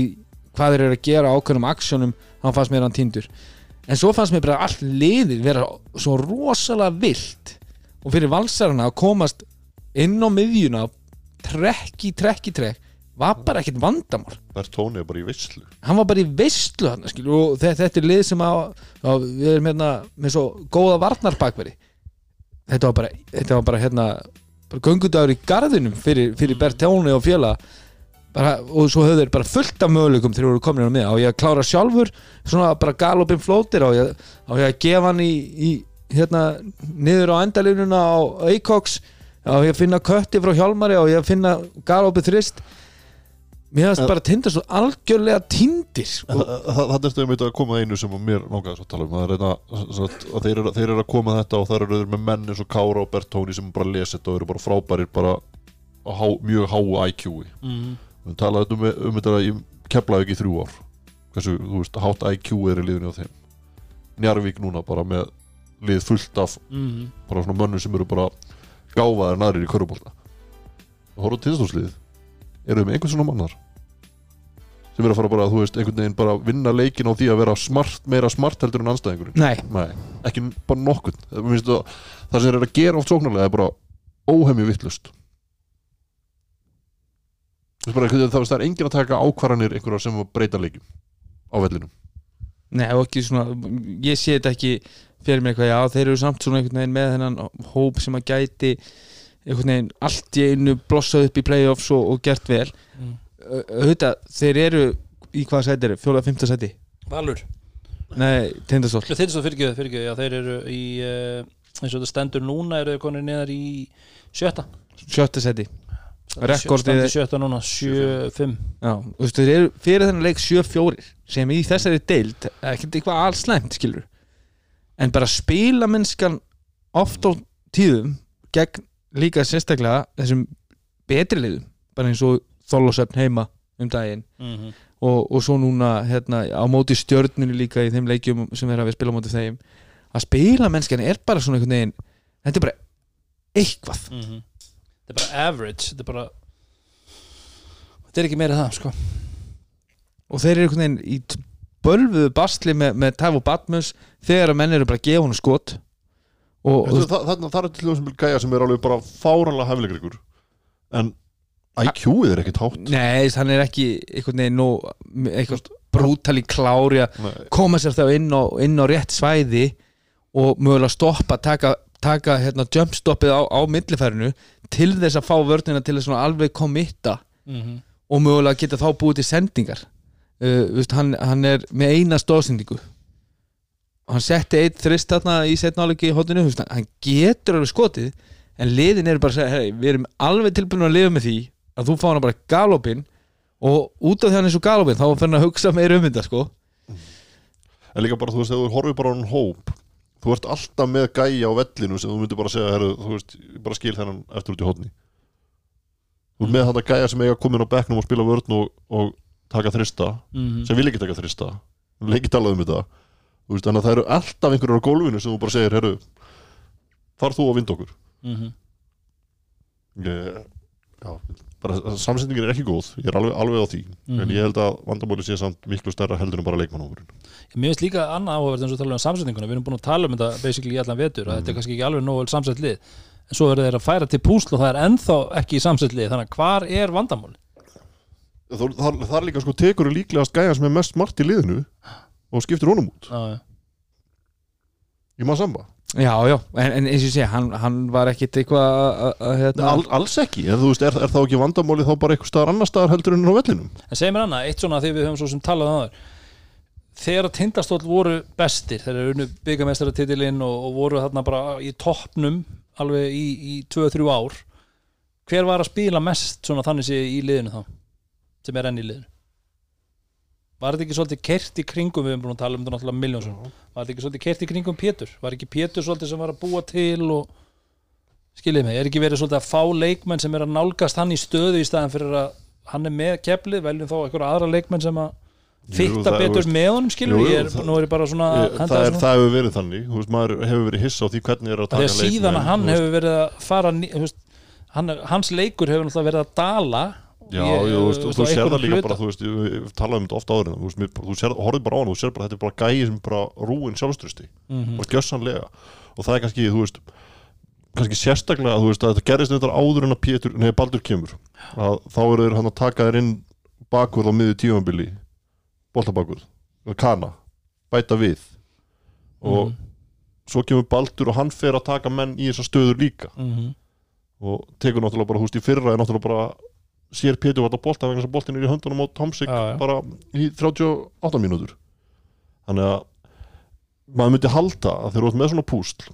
Speaker 2: hvað þeir eru að gera ákveðnum aksjónum, hann fannst mér hann týndur. En svo fannst mér bara allt liðið vera svo rosalega vilt og fyrir valsarana að komast inn á miðjuna trekk í trekk í trekk var bara ekkert vandamál.
Speaker 3: Bertóni er bara í visslu
Speaker 2: hann var bara í veistlu hann og þetta, þetta er lið sem að, að við erum hérna með svo góða varnarbakveri. Þetta var bara, þetta var bara hérna bara göngudagur í garðinum fyrir, fyrir Bertóni og fjöla bara, og svo höfðu þeir bara fullt af möguleikum þegar þeir voru komin á með á ég að klára sjálfur svona bara galopin flótir á ég, á ég að gefa hann í, í hérna niður á endalínuna á Eikoks á ég að finna kötti frá Hjálmari á ég að finna galopin þrist. Mér finnst bara tinda svo algjörlega tindir og,
Speaker 3: Þannig ertu einmitt að koma að einu sem að mér svo að tala um. Það er þetta, svo að, að þeir, eru, þeir eru að koma að þetta og þar eru þeir með menn eins og Kára og Bertóni sem bara lesa þetta og eru bara frábærir bara há, mjög háu IQ-i
Speaker 1: Mhm.
Speaker 3: við talaðum um, um þetta í keflaði ekki þrjú ár. Hversu, þú veist, hátt IQ er í liðinu á þeim. Njarvík núna bara með lið fullt af
Speaker 1: Mhm.
Speaker 3: bara svona mönnum sem eru bara gáfaðir naðrir í körubólta og horfðu tilstóðslið eru við einhvern svona mannar sem eru að fara bara, þú veist, einhvern veginn bara vinna leikin á því að vera smart, meira smart heldur en anstæðingurinn
Speaker 2: nei,
Speaker 3: Nei, ekki bara nokkurn. Það sem eru að gera oft sóknarlega er bara óhemmi vittlust það er er enginn að taka ákvarðanir einhverjar sem breyta leikim á vellinum.
Speaker 2: Nei ekki svona ég sé þetta ekki fyrir mér eitthvað já, þeir eru samt svona einhvern veginn með þennan hóp sem að gæti einhvern veginn allt í einu blossað upp í playoffs og, og gert vel.
Speaker 1: Mm.
Speaker 2: Au- auðvitað, þeir eru í hvaða sæti eru, fjóla, fymta sæti?
Speaker 1: Valur.
Speaker 2: Nei, tindastól
Speaker 1: Þeir eru svo fyrirgjöð, fyrirgjöð, já þeir eru í uh, eins og þetta stendur núna eru þeir konir neðar í sjötta.
Speaker 2: Sjötta sæti. Rekordið er-
Speaker 1: sjötta núna, sjö, fimm.
Speaker 2: Já, þú veist, þeir eru fyrir þennan leik 7-4 sem í þessari deild ekkert eitthvað alls slæmt, skilur en bara spilamennskan oft á tíðum gegn líka sérstaklega þessum betri liðum bara eins og Þorlósöfn heima um daginn.
Speaker 1: Mm -hmm.
Speaker 2: og, og svo núna hérna, á móti stjörnunni líka í þeim leikjum sem þeir hafa spila á móti þeim. Að spilamennskan er bara svona einhvern veginn þetta er bara eitthvað.
Speaker 1: Þetta er bara average Þetta er bara Þetta er ekki meira það, sko.
Speaker 2: Og þeir eru einhvern veginn í bölvuðu bastli með, með Tæf og Batmus þegar að menn eru bara að gefa hún skot. Og, og
Speaker 3: það, það, það er til þessum gæja sem er alveg bara fáranlega hefleikrikur en IQ-ið er ekkert hátt.
Speaker 2: Nei, hann er ekki nú eitthvað brútali klári að koma sér þá inn á, inn á rétt svæði og mögulega stoppa taka, taka hérna, jumpstoppið á, á millifærinu til þess að fá vörnina til að alveg komitta
Speaker 1: mm -hmm.
Speaker 2: og mögulega geta þá búið til sendingar uh, veist, hann, hann er með eina stóðsendingu hann setti eitt þrist þarna í setnáleiki í hotinu veist, hann, getur alveg skotið en liðin eru bara að segja hey, við erum alveg tilbúin að lifa með því að þú fá hann bara galopin og út af því hann er svo galopin þá fyrir hann að hugsa meira um þetta sko.
Speaker 3: En líka bara, þú veist, þegar þú horfir bara á hann hóp þú ert alltaf með gæja á vellinu sem þú myndir bara segja, herru, þú veist bara skil þennan eftir út í hodni þú ert með þetta gæja sem eiga komin á bekknum og spila vörn og, og taka þrista
Speaker 1: Mhm.
Speaker 3: sem vil ekki taka þrista. Leikið talað um þetta. Veist, þannig að það eru alltaf einhverjur á gólfinu sem þú bara segir, herru far þú og vind okkur.
Speaker 1: Mhm.
Speaker 3: ég, já, bara samsetningin er ekki góð. Ég er alveg, alveg á því.
Speaker 1: Mhm.
Speaker 3: en ég held að vandamóli sé samt miklu stærra heldur en bara leikmannhófurinn
Speaker 1: Mér finnst líka annað áhugavert eins og tala um samsetninguna. Við erum búin að tala um þetta basically í allan vetur að þetta er kannski ekki alveg nógu vel samsett lið. En svo eru þeir að færa til púsl og það er ennþá ekki í samsett lið. Þannig að hvar er vandamál?
Speaker 3: Það, er líka sko tekur líklegast gæja sem er mest smart í liðinu og skiptir honum út.
Speaker 1: Já, já.
Speaker 3: í maður samba.
Speaker 2: Já, já, en, en eins og ég segja, hann, hann var ekkit eitthvað að- að- að hérna,
Speaker 3: All, alls ekki, þú veist, er, er þá ekki vandamóli þá bara eitthvað annar staðar heldur en á vellinum?
Speaker 1: En segir mér annað, eitt svona því við höfum svo sem talað um það þegar að tindastóll voru bestir þegar þeir unnu byggamestaratitilinn og, og voru þarna bara í toppnum alveg í, í 2-3 ár hver var að spila mest svona þannig sé í liðinu þá sem er enn í liðinu. Var þetta ekki svolítið kert í kringum við erum búin að tala um þetta náttúrulega miljónsum var þetta ekki svolítið kert í kringum Pétur? Var ekki Pétur svolítið sem var að búa til og skiljið mig, er ekki verið svolítið að fá leikmenn sem er að nálgast hann í stöðu í staðan fyrir að hann er með keflið, veljum þá eitthvað aðra leikmenn sem að fitta betur með honum er,
Speaker 3: það-
Speaker 1: nú er ég bara svona
Speaker 3: Ég- það, er, það hefur verið þannig, þú veist, maður hefur verið hissa á því hvernig er að taka
Speaker 1: hann, hans leikur hefur verið að dala
Speaker 3: Já,
Speaker 1: Ég-
Speaker 3: jú, þú
Speaker 1: þú
Speaker 3: sér það líka
Speaker 1: hluta.
Speaker 3: bara, þú veist, við talaðum um þetta ofta áður þú þú horfið bara á hann, þú sér bara þetta er bara gæi sem bara rúin sjálfströsti
Speaker 1: Mhm.
Speaker 3: og gjössanlega og það er kannski, þú veist kannski sérstaklega, þú veist, að þetta gerist þetta áður en að Pétur, nei, Baldur kemur að þá eru þeir hann að taka þeir inn bakvörð á miður tímabili boltabakvörð, kana bæta við og
Speaker 1: Mhm.
Speaker 3: svo kemur Baldur og hann fer að taka menn í þessar stöður líka
Speaker 1: Mhm.
Speaker 3: og tekur náttúrulega bara, þú veist, í fyrra er náttúrulega bara sér Pétur vart að bolta vegna þess að boltin er í höndunum á Tomsik
Speaker 1: Já, já.
Speaker 3: bara í 38 mínútur þannig að maður myndi halda að þeir eru með svona púsl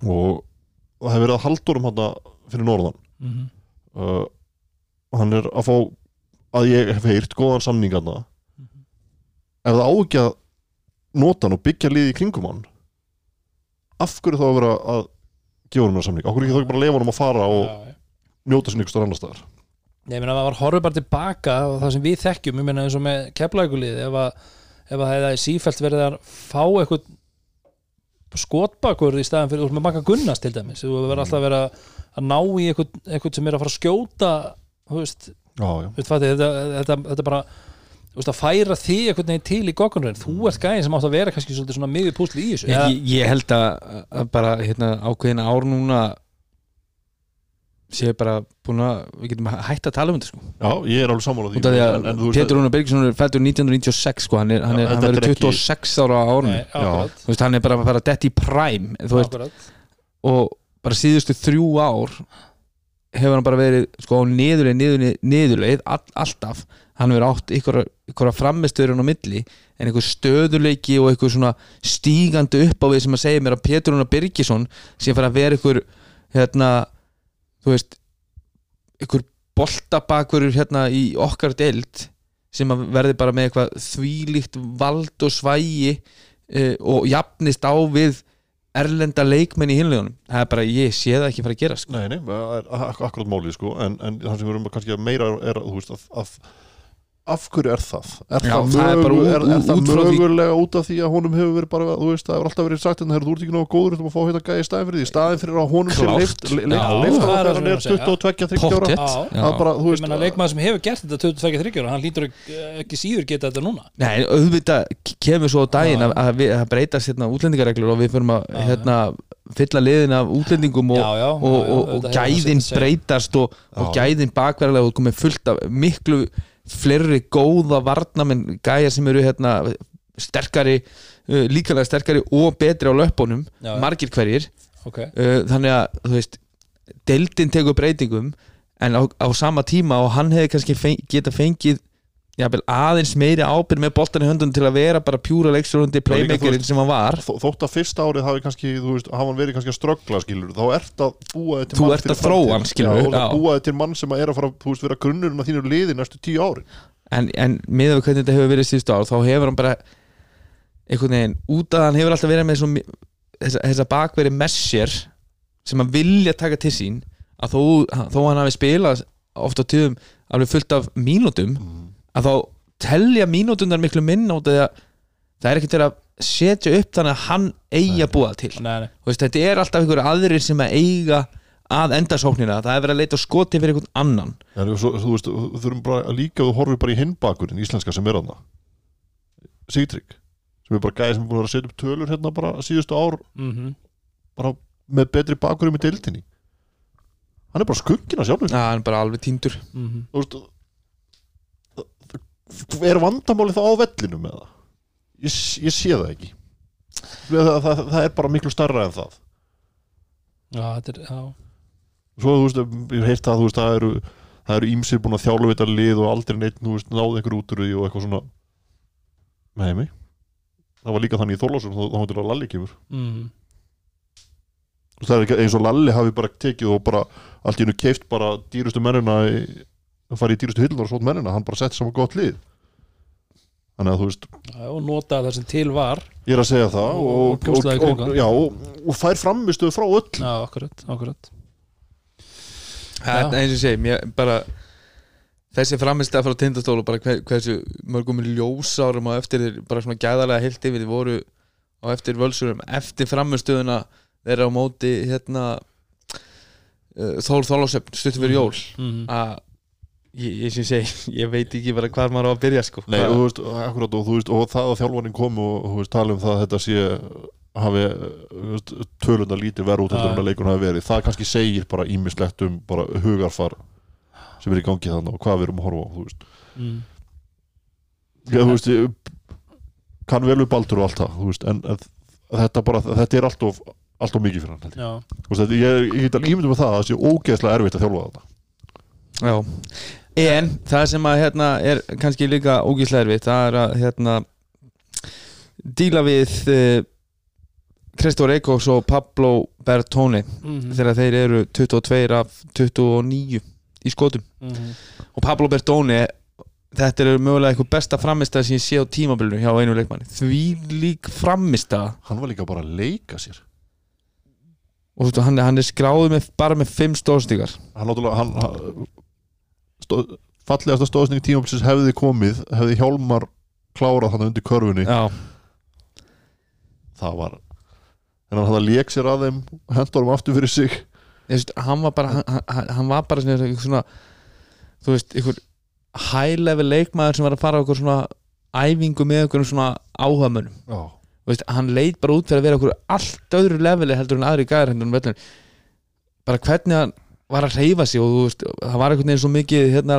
Speaker 3: og það hefur verið að haldurum hann fyrir norðan
Speaker 1: Mhm.
Speaker 3: uh, hann er að fá að ég hef heyrt góðan samning hann
Speaker 1: Mhm.
Speaker 3: ef það á ekki að nota hann og byggja liði í kringum hann af hverju þá að vera að gefa hann samning, af hverju ekki þá ekki bara lefa hann að fara og
Speaker 1: Já,
Speaker 3: njóta ykkur stór annar staðar
Speaker 1: ég meina var horfið bara tilbaka og það sem við þekkjum, ég meina eins og með keflækulið, ef að ef að það er sífælt verið að fá eitthvað skotbakur í staðan fyrir, þú veist með Maka Gunnars til dæmis, þú verður alltaf að vera að ná í eitthvað, eitthvað sem er að fara að skjóta þú veist, þetta, þetta, þetta bara þú veist, að færa því eitthvað neginn til í goggunurinn, þú ert gæðin sem átt að vera kannski svolítið svona miður púsli í þessu
Speaker 2: ég, ég, held að bara hérna, ákveðina ár núna séu bara búin að við getum hægt að tala um þetta sko.
Speaker 3: já, ég er alveg sammála því.
Speaker 2: Því að
Speaker 3: en, en,
Speaker 2: Pétur Rúnar Bergsson er fættur 1996 sko, hann, er, hann, er, hann verður
Speaker 3: er ekki-
Speaker 2: 26 ára á árunni
Speaker 1: Nei,
Speaker 2: veist, hann er bara að fara dead í prime þú veist,
Speaker 1: akkurat.
Speaker 2: og bara síðustu þrjú ár hefur hann bara verið sko á niðurleið, niðurleið, niðurleið all, alltaf, hann hefur átt ykkur, ykkur framistöðurinn á milli en einhver stöðuleiki og einhver svona stígandi upp á við sem að segja mér að Pétur Rúnar Birgisson sem fara að vera einhver hérna, þú veist einhver boltabakverur hérna í okkar deild sem verði bara með eitthvað þvílíkt vald og svægi uh, og jafnist á við erlenda leikmenn í hinlegunum það er bara, ég sé það ekki fara að gera sko.
Speaker 3: nei, nei, það er ak akkurat málið sko, en, en það sem við erum kannski að meira er að, þú veist, að, að af hverju er það? Er
Speaker 2: Já,
Speaker 3: það,
Speaker 2: það er bara
Speaker 3: mögu,
Speaker 2: ú-
Speaker 3: er,
Speaker 2: ú-
Speaker 3: er það
Speaker 2: út frá því-
Speaker 3: mögulega út af því að honum hefur verið bara, þú veist, það hefur alltaf verið sagt en það er þú ert ekki náðu góður um að fá hérna gæði í staðin fyrir því staðin fyrir að honum sé
Speaker 2: Klárt.
Speaker 3: leift leift
Speaker 1: það er
Speaker 3: að
Speaker 1: það sem
Speaker 3: hann
Speaker 1: er
Speaker 3: er
Speaker 1: að segja.
Speaker 3: 22-23 ára
Speaker 2: Pottþétt.
Speaker 1: Já.
Speaker 2: Já.
Speaker 3: að bara, þú
Speaker 1: Ég
Speaker 3: veist,
Speaker 1: menna leikmaður sem hefur gert þetta 22 þryggjur hann lítur ekki, síður geta þetta núna
Speaker 2: Nei, auðvitað kemur svo á daginn að, að, við, að breytast hérna útlendingareglur og við fyrir að hérna, fylla liðin af útlendingum og,
Speaker 1: Já, já,
Speaker 2: og, og, og gæðin
Speaker 1: það
Speaker 2: breytast og, gæðin bakverðarlega og komið fullt af miklu fleiri góða varnamenn gæjar sem eru hérna sterkari, uh, líkalega sterkari og betri á löpunum,
Speaker 1: Já,
Speaker 2: margir hverjir.
Speaker 1: Ok,
Speaker 2: uh, þannig að þú veist deildin tekur breytingum en á, á sama tíma og hann hefði kannski feng, geta fengið jafnvel, aðeins meiri ábyrð með boltan í höndunum til að vera bara pjúra leikstjórundi playmakerinn sem hann var.
Speaker 3: þó- þótt að fyrsta árið hafi kannski, þú veist, hafa hann verið kannski að ströggla skilur, þá ert að búa til
Speaker 2: Þú ert að þróa hann, skilurðu,
Speaker 3: Já, og
Speaker 2: já.
Speaker 3: búa þig til mann sem er að fara, þú veist, vera grunnurinn að þínu liði næstu tíu ári
Speaker 2: en, en með við hvernig þetta hefur verið síðustu ár þá hefur hann bara einhvern veginn, út að hann hefur alltaf verið með svo, mi- þessa, þessa bakveri messir sem hann vilja taka til sín að þó, þó hann hafi spilað oft á tíðum alveg fullt af mínútum að þá telja mínútundar miklu minna út að það er ekkert verið að setja upp þannig að hann eigi að búa til.
Speaker 1: Nei, nei.
Speaker 2: Þú veist, þetta er alltaf einhverju aðrir sem að eiga að enda sóknina, það er verið að leita skoti fyrir einhvern annan.
Speaker 3: Já, svo, þú veist, þú þurfum bara að líka þú horfir bara í hinbakurinn íslenska sem er aðna Sigtrygg sem er bara gæði sem er búin að vera að setja upp tölur hérna bara síðustu ár
Speaker 1: Mm
Speaker 3: bara með betri bakurum í deildinni. Hann er bara skuggina sjálfur
Speaker 2: Já, hann er bara alveg týndur.
Speaker 1: -hmm.
Speaker 3: þú veist er vandamáli þá á vellinu með það ég, ég sé það ekki. Það, það, það, það er bara miklu starra en það.
Speaker 1: Já, þetta er, já.
Speaker 3: Svo þú veist, ég heilt að þú veist það eru það eru ímsir búin að þjálfvita lið og aldrei neitt, þú veist, náðu einhver út úr því og eitthvað svona. Með mig það var líka þannig í Þorlásum þá hundur að Lalli kemur.
Speaker 1: Mm.
Speaker 3: Það er eins og Lalli hafi bara tekið og bara allt í hennu keift bara dýrustu mennina í, að fara í dýrustu hillunar og svont mennina, hann bara sett saman gott lið. Þannig að þú veist
Speaker 1: Já, og nota það sem til var.
Speaker 3: ég er að segja það
Speaker 1: Og-
Speaker 3: og,
Speaker 1: og
Speaker 3: og, og, og, já, og, og fær framistuð frá öll.
Speaker 1: Já, akkurat, akkurat.
Speaker 2: Það er eins og ég segi, mér bara þessi framistæða frá tindastólu bara hver, hversu mörgum ljósárum á eftir þeir bara svona gæðarlega heilt yfir þið voru á eftir völsurum eftir framistöðuna þeirra á móti hérna uh, Þór Þólásöfn stuttum fyrir jól.
Speaker 1: Mm.
Speaker 2: að ég, ég segi, ég veit ekki bara hvar maður á að byrja sko.
Speaker 3: Nei,
Speaker 2: Hvað-
Speaker 3: og, þú veist, akkurat, og, þú veist, og það að þjálfarinn kom og veist, tala um það að þetta sé hafi tölunda lítið verð út heldur en að leikun hafi verið. Það kannski segir bara ímislegt um bara hugarfar sem er í gangi þannig og hvað við erum að horfa á þú veist,
Speaker 1: Mm.
Speaker 3: Já, þú veist kann vel við baldur og allt það veist, en, en þetta bara þetta er alltof, alltof mikið fyrir hann ég. Ég, ég get að ímynda með það að það sé ógeðslega erfitt að þjálfa þetta
Speaker 2: Já En það sem að hérna er kannski líka ógíslega erfitt það er að hérna díla við uh, Kristór Eikóks og Pablo Bertone
Speaker 1: mm.
Speaker 2: þegar þeir eru 22 af 29 í skotum.
Speaker 1: Mm.
Speaker 2: og Pablo Bertone þetta er mögulega eitthvað besta framistæð sem ég sé á tímabilinu hjá einu leikmanni. Því lík framistæð
Speaker 3: hann var líka bara að leika sér.
Speaker 2: Og þú veist, hann, hann er skráður með, bara með 5 stóðstíkar
Speaker 3: hann hann, hann, stóð, fallegasta stóðsning tímabilsins hefði komið hefði Hjálmar klárað hann undir körfunni.
Speaker 2: Já,
Speaker 3: það var en hann hafði að lék sér að þeim hendur hann aftur fyrir sig.
Speaker 2: Veist, hann var bara hann, hann, hann var bara svona, svona þú veist, einhver high level leikmaður sem var að fara á eitthvað svona æfingu með einhverjum svona áhugamönnum.
Speaker 3: Já,
Speaker 2: Þú veist, hann leit bara út fyrir að vera okkur allt öðru leveli heldur en aðri gæðar hendur en vellin bara hvernig hann var að reyfa sig og þú veist, það var einhvern veginn svo mikið hérna,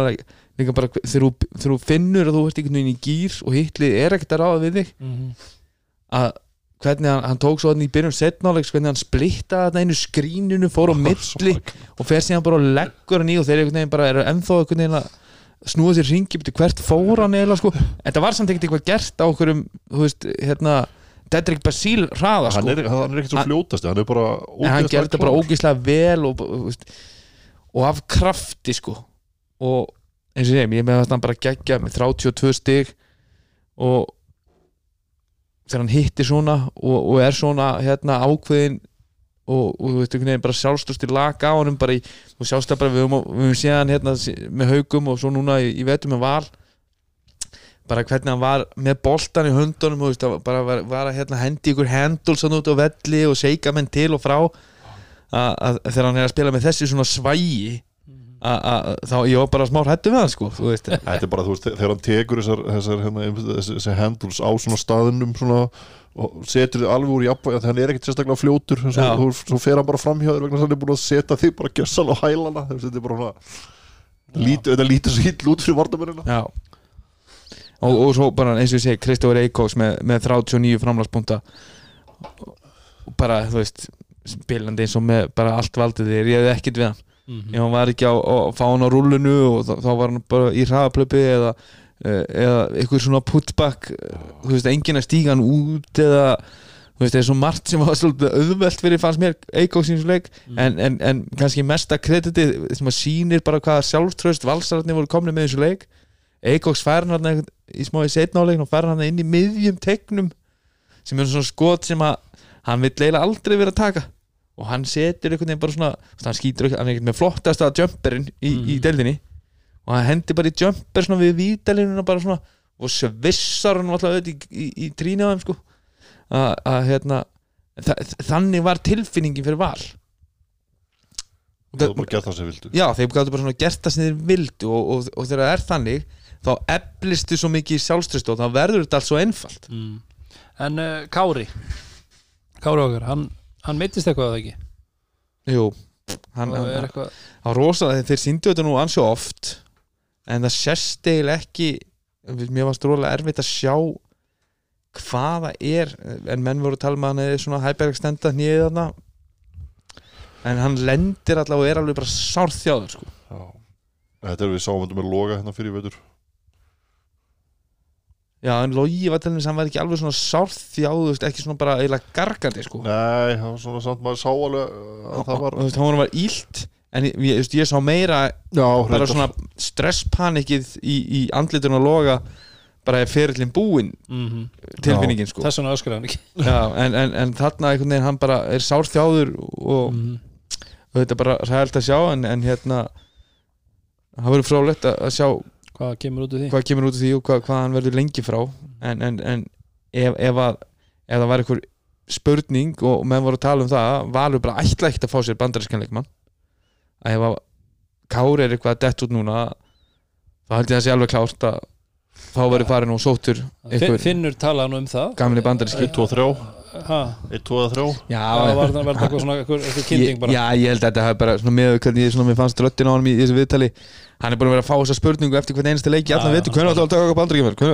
Speaker 2: líka bara þegar þú, þegar þú finnur að þú ert einhvern veginn í gýr og hitlið er ekkert að ráða við þig
Speaker 1: Mm.
Speaker 2: að hvernig hann, hann tók svo hann í byrjun setnáleiks, hvernig hann splittaði þetta einu skrínunu, fór á milli og fer síðan bara og leggur hann í og þeir einhvern veginn bara eru ennþá einhvern veginn að snúa sér ringi betur hvert fór hann eða sko? Þetta var samt ekkert eitthvað gert á okkur um þú veist, hérna Dedrick Basíl hraða sko.
Speaker 3: hann er, hann er ekkert svo fljótast hann er bara
Speaker 2: en hann þetta bara ógeðslega vel og, veist, og af krafti sko. Og eins og segi, ég með að hann bara gegja með 32 stig. Og þegar hann hittir svona og, og er svona hérna ákveðin og, og þú veist einhvern veginn bara sjálfstöðst í lag á honum bara í, og sjálfstöð bara við höfum, séð hann hérna með haugum og svo núna í, í vetum með val. Bara hvernig hann var með boltan í höndunum og veist, það var- bara var, að hérna, hendi ykkur handles hann út á velli og seika menn til og frá að, að, þegar hann er að spila með þessi svona svægi að, að, þá ég var bara smá hættu með hann sko
Speaker 3: Þetta er bara, þú veist, þegar hann tekur þessar, þessar hérna, þessi, handles á svona staðinum svona, og setur þið alveg úr jafnvæg þannig hann er ekkert sérstaklega fljótur svo, þú, svo fer hann bara framhjáður vegna þess að hann er búin að setja þig bara gjössal á hælana þetta er bara svona lít, þetta lítur svo hill út fyrir vardamörina
Speaker 2: Já. Og, og svo bara eins og ég segi Kristóður Eikóks með, með 39 framlagspunta og bara þú veist spilandi eins og með bara allt valdið þér ég hefði ekkert við hann.
Speaker 1: Mhm.
Speaker 2: ef hann var ekki á, á fá hann á rullunu og þá, þá var hann bara í hraðaplöpi eða, eh, eða eitthvað svona putback eh, þú veist, enginn að stíga hann út eða þú veist, það er svo margt sem var svolítið auðvelt fyrir fannst mér Eikóks leik. En, en, en kannski mesta kreditið sem að sýnir bara hvaða sjálftröst valsararnir voru komni með þessu leik. Eikóks fær hann þarna einhvern- í smá í setnáleikn og fær hann þarna inn í miðjum tegnum sem er svona skot sem að hann vill eiginlega aldrei vera að taka. Og hann setur einhvern veginn bara svona hann skýtur ekki, hann er ekkert með flottasta jumperinn í, í
Speaker 1: Mhm.
Speaker 2: deildinni. Og hann hendi bara í jumper svona við vítalinuna bara svona og svissar hann alltaf auðvitað í, í, í trínu á þeim sko. Að, hérna þa þannig var tilfinningin fyrir val.
Speaker 3: Var bara gert það sem vildu.
Speaker 2: Já, þeir gáttu bara svona það sem þeir vildu og, og, og þegar það er þannig þá eflistu svo mikið sjálfströst og þá verður þetta allt svo einfalt.
Speaker 1: Mm. En uh, Kári Kári okkar, hann, hann meittist eitthvað eða ekki
Speaker 2: jú, hann, hann,
Speaker 1: er eitthvað
Speaker 2: hann rosalega, þeir síndu þetta nú ansjó oft en það sérst eiginlega ekki mér varst rólega erfitt að sjá hvaða er en menn voru að tala um að hann er svona hæbergstenda nýðið þarna en hann lendir allavega og er alveg bara sárþjáður sko.
Speaker 3: Já. Þetta er við sáum þetta með loga hérna fyrir vetur
Speaker 2: já, en Logi var til að hann var ekki alveg svona sárþjáður ekki svona bara eiginlega gargandi sko.
Speaker 3: Nei, það var svona samt maður sá alveg að það var
Speaker 2: þú veist, hann var ílt en ég, ég, ég sá meira
Speaker 3: Já,
Speaker 2: bara svona stresspanikið í, í andlitun og loga bara er ferillin búinn
Speaker 1: mm
Speaker 2: tilfinningin sko.
Speaker 1: Þess vegna öskur hann ekki
Speaker 2: Já, en, en, en þarna einhvern veginn hann bara er sárþjáður og,
Speaker 1: mm.
Speaker 2: og þetta er bara ræðilt að sjá en, en hérna það verður frólægt að, að sjá
Speaker 1: Hvað kemur út úr því?
Speaker 2: hvað kemur út af því og hvað, hvað hann verður lengi frá. En, en, en ef, ef, að, ef það var einhver spurning og menn voru að tala um það valur bara ætla ekkert að fá sér bandarískanleikmann að ef að Kári er eitthvað að dett út núna þá held ég að það sé alveg klárt að þá verður farin og sóttur
Speaker 1: Fin,
Speaker 2: einhver
Speaker 1: Finnur talaði nú um það.
Speaker 2: gamli bandaríski.
Speaker 3: 1, 2, 3
Speaker 1: ha,
Speaker 3: 1, 2, 3
Speaker 2: Já,
Speaker 1: Það var það eitthvað svona eitthvað, kynning bara?
Speaker 2: Já, ég held að þetta hafi bara svona með hvernig ég svona, mér fannst röttin á hann í þessu viðtali. Hann er búin að vera að fá þessa spurningu eftir hvern einasta leik í allan
Speaker 1: Já,
Speaker 2: veitu, hvernig ætlaðu að taka bandur ekki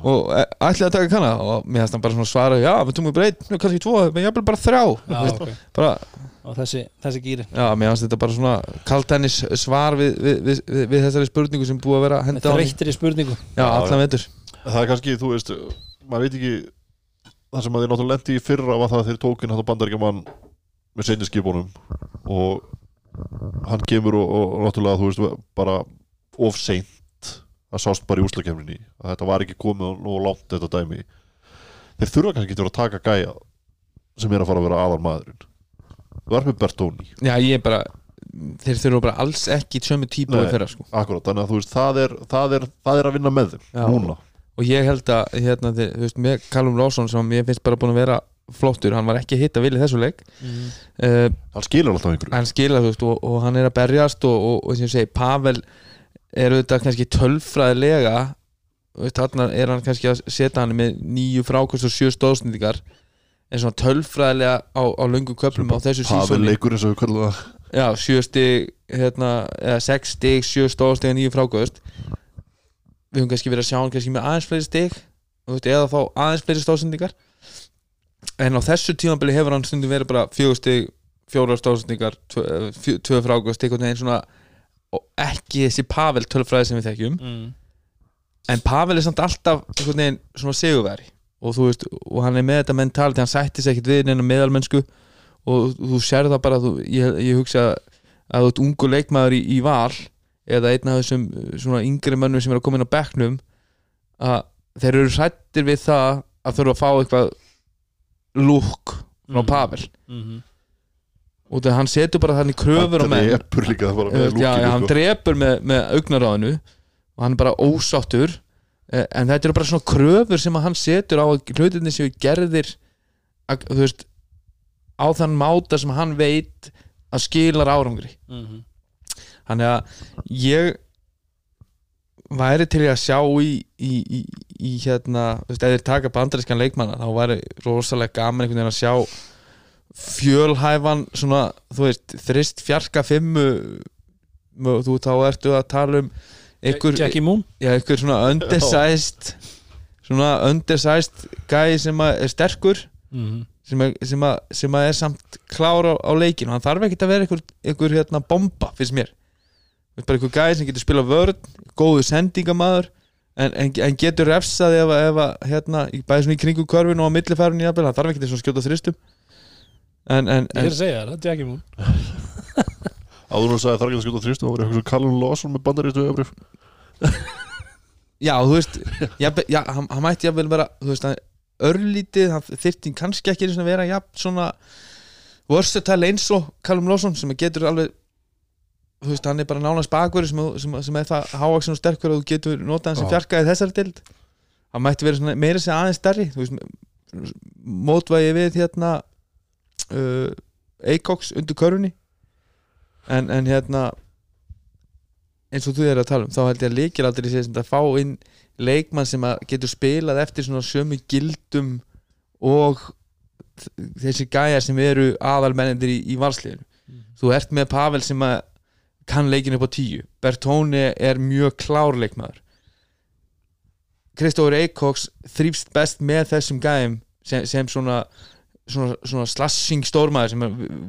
Speaker 2: og e, ætlaðu að taka kanna og mér fannst hann bara svona svara, já, við tókum við breyt kannski tvo, menn ég bara
Speaker 1: okay.
Speaker 2: bara,
Speaker 1: Og þessi, þessi gýri
Speaker 2: já, mér fannst þetta bara svona kaltennis svar við, við, við, við, við þessari spurningu sem búið að vera að henda á hann
Speaker 1: Þreyttir í spurningu.
Speaker 2: Já, allan veitur
Speaker 3: Það er kannski, þú veist, maður veit ekki það sem að þeir náttúrulega lendi í fyrra var það að þeir tókin þetta bandaríkjaman með seinni skipunum og hann kemur og, og, og náttúrulega, þú veist, bara of seint það sást bara í úslakefninni að þetta var ekki komið nú langt þetta dæmi. Þeir þurfa kannski ekki að að taka gæja sem er að fara að vera aðal maðurinn þú er með Bertóni
Speaker 2: já, ég er bara, þeir þurfa bara alls ekki sömu típu
Speaker 3: Nei.
Speaker 2: og þeirra sko.
Speaker 3: akkurat, þannig að þú veist, það er, það er, það er að vinna með þeim
Speaker 2: Já.
Speaker 3: núna
Speaker 2: og ég held að hérna, þeir, þú veist, með Callum Lawson sem ég finnst bara búin að vera flottur hann var ekki að hitta vilja þessu leik.
Speaker 1: Mm.
Speaker 2: uh,
Speaker 3: hann skilur alltaf einhverju.
Speaker 2: hann skila þú veist og, og hann er að berjast og, og, og sem ég segi, Pavel er auðvitað kannski tölfræðilega þarna er hann kannski að setja hann með nýju frákvæmst og sjö stóðsnýtingar en svona tölfræðilega á, á löngum köplum á þessu
Speaker 3: Pavel
Speaker 2: sísóni
Speaker 3: leikur eins og við kallum það.
Speaker 2: Já, sjö stig hérna, eða sex stig, sjö stóðstig nýju frákvæmst við höfum kannski verið að sjá hann kannski með aðeins fleiri veist, eða þá aðeins fleiri stóðsnýtingar en á þessu tímabili hefur hann stundum verið bara fjögur stig fjórar stóðsendingar, tvö, frákvæmst einhvern veginn svona og ekki þessi Pavel tölfræði sem við þekkjum.
Speaker 1: Mm.
Speaker 2: en Pavel er samt alltaf einhvern veginn svona sigurveri og þú veist, og hann er með þetta mentality hann sættis ekkert við neina meðalmennsku. Og þú sér það bara þú, ég, ég hugsa að þú ert ungu leikmaður í, í val eða einn af þessum uh, svona yngri mönnum sem er að koma inn á bekknum að þeir eru sættir við það að þurfa að fá eitthvað lúk frá
Speaker 1: Mhm.
Speaker 2: Pavel.
Speaker 1: Mm
Speaker 2: og þegar hann setur bara þannig kröfur á
Speaker 3: hann
Speaker 2: menn.
Speaker 3: drepur líka það bara
Speaker 2: Þú
Speaker 3: með
Speaker 2: veist, já, já, hann
Speaker 3: lúkinu
Speaker 2: drepur með, með augnaráðinu og hann er bara ósáttur. Eh, en þetta eru bara svona kröfur sem hann setur á að hlutinni séu gerðir að, þú veist á þann máta sem hann veit að skilar árangri.
Speaker 1: -hmm.
Speaker 2: Þannig að ég væri til að sjá í, í, í, í hérna, þú veist, eða þeir taka bandarískan leikmanna þá væri rosalega gaman einhvern veginn að sjá fjölhæfan svona, þú veist, þrist fjarka fimmu þú þá ertu að tala um einhver,
Speaker 1: Jackie Moon?
Speaker 2: Já, einhver svona undersized svona undersized gæi sem er sterkur
Speaker 1: mm
Speaker 2: sem, að, sem, að, sem að er samt klár á, á leikinu, hann þarf ekkert að vera einhver, einhver hérna bomba, finnst mér bara einhver gæi sem getur spila vörn góðu sendingamaður en, en, en getur refsað ef, að- ef að hérna, í- bæði svona í kringu körfinu og á jafnvel, hann þarf ekkert að skjóta þristum. En, en,
Speaker 1: Ég er að segja það, Jackie Moon
Speaker 3: áður hún sagði þar ekki að skjóta þrýstum og var eitthvað svo Callum Lawson með bandarístu öfrif
Speaker 2: já, þú veist jafnvel, já, hann, hann mætti jafnvel vera þú veist, örlítið, hann þyrfti kannski ekki að vera jafn svona versatile eins og Callum Lawson sem getur alveg þú veist, hann er bara nánast bakverður sem, sem, sem er það hávaksin og sterkur að þú getur notað hann sem fjarkaði þessari dild hann mætti vera svona, meira sem aðeins stærri þú veist, mótvægi við hérna uh, Eikoks undir körfunni. En, en hérna eins og þú er að tala um þá held ég að líkir aldrei sé að fá inn leikmann sem getur spilað eftir svona sömu gildum og þessi gæjar sem eru aðalmennendir í, í valsliðinu. Þú ert með Pavel sem að kann leikin upp á tíu. Bertóni er mjög klár leikmaður. Kristófur Eikoks þrýfst best með þessum gæjum sem, sem svona, svona, svona slassing stórmaður sem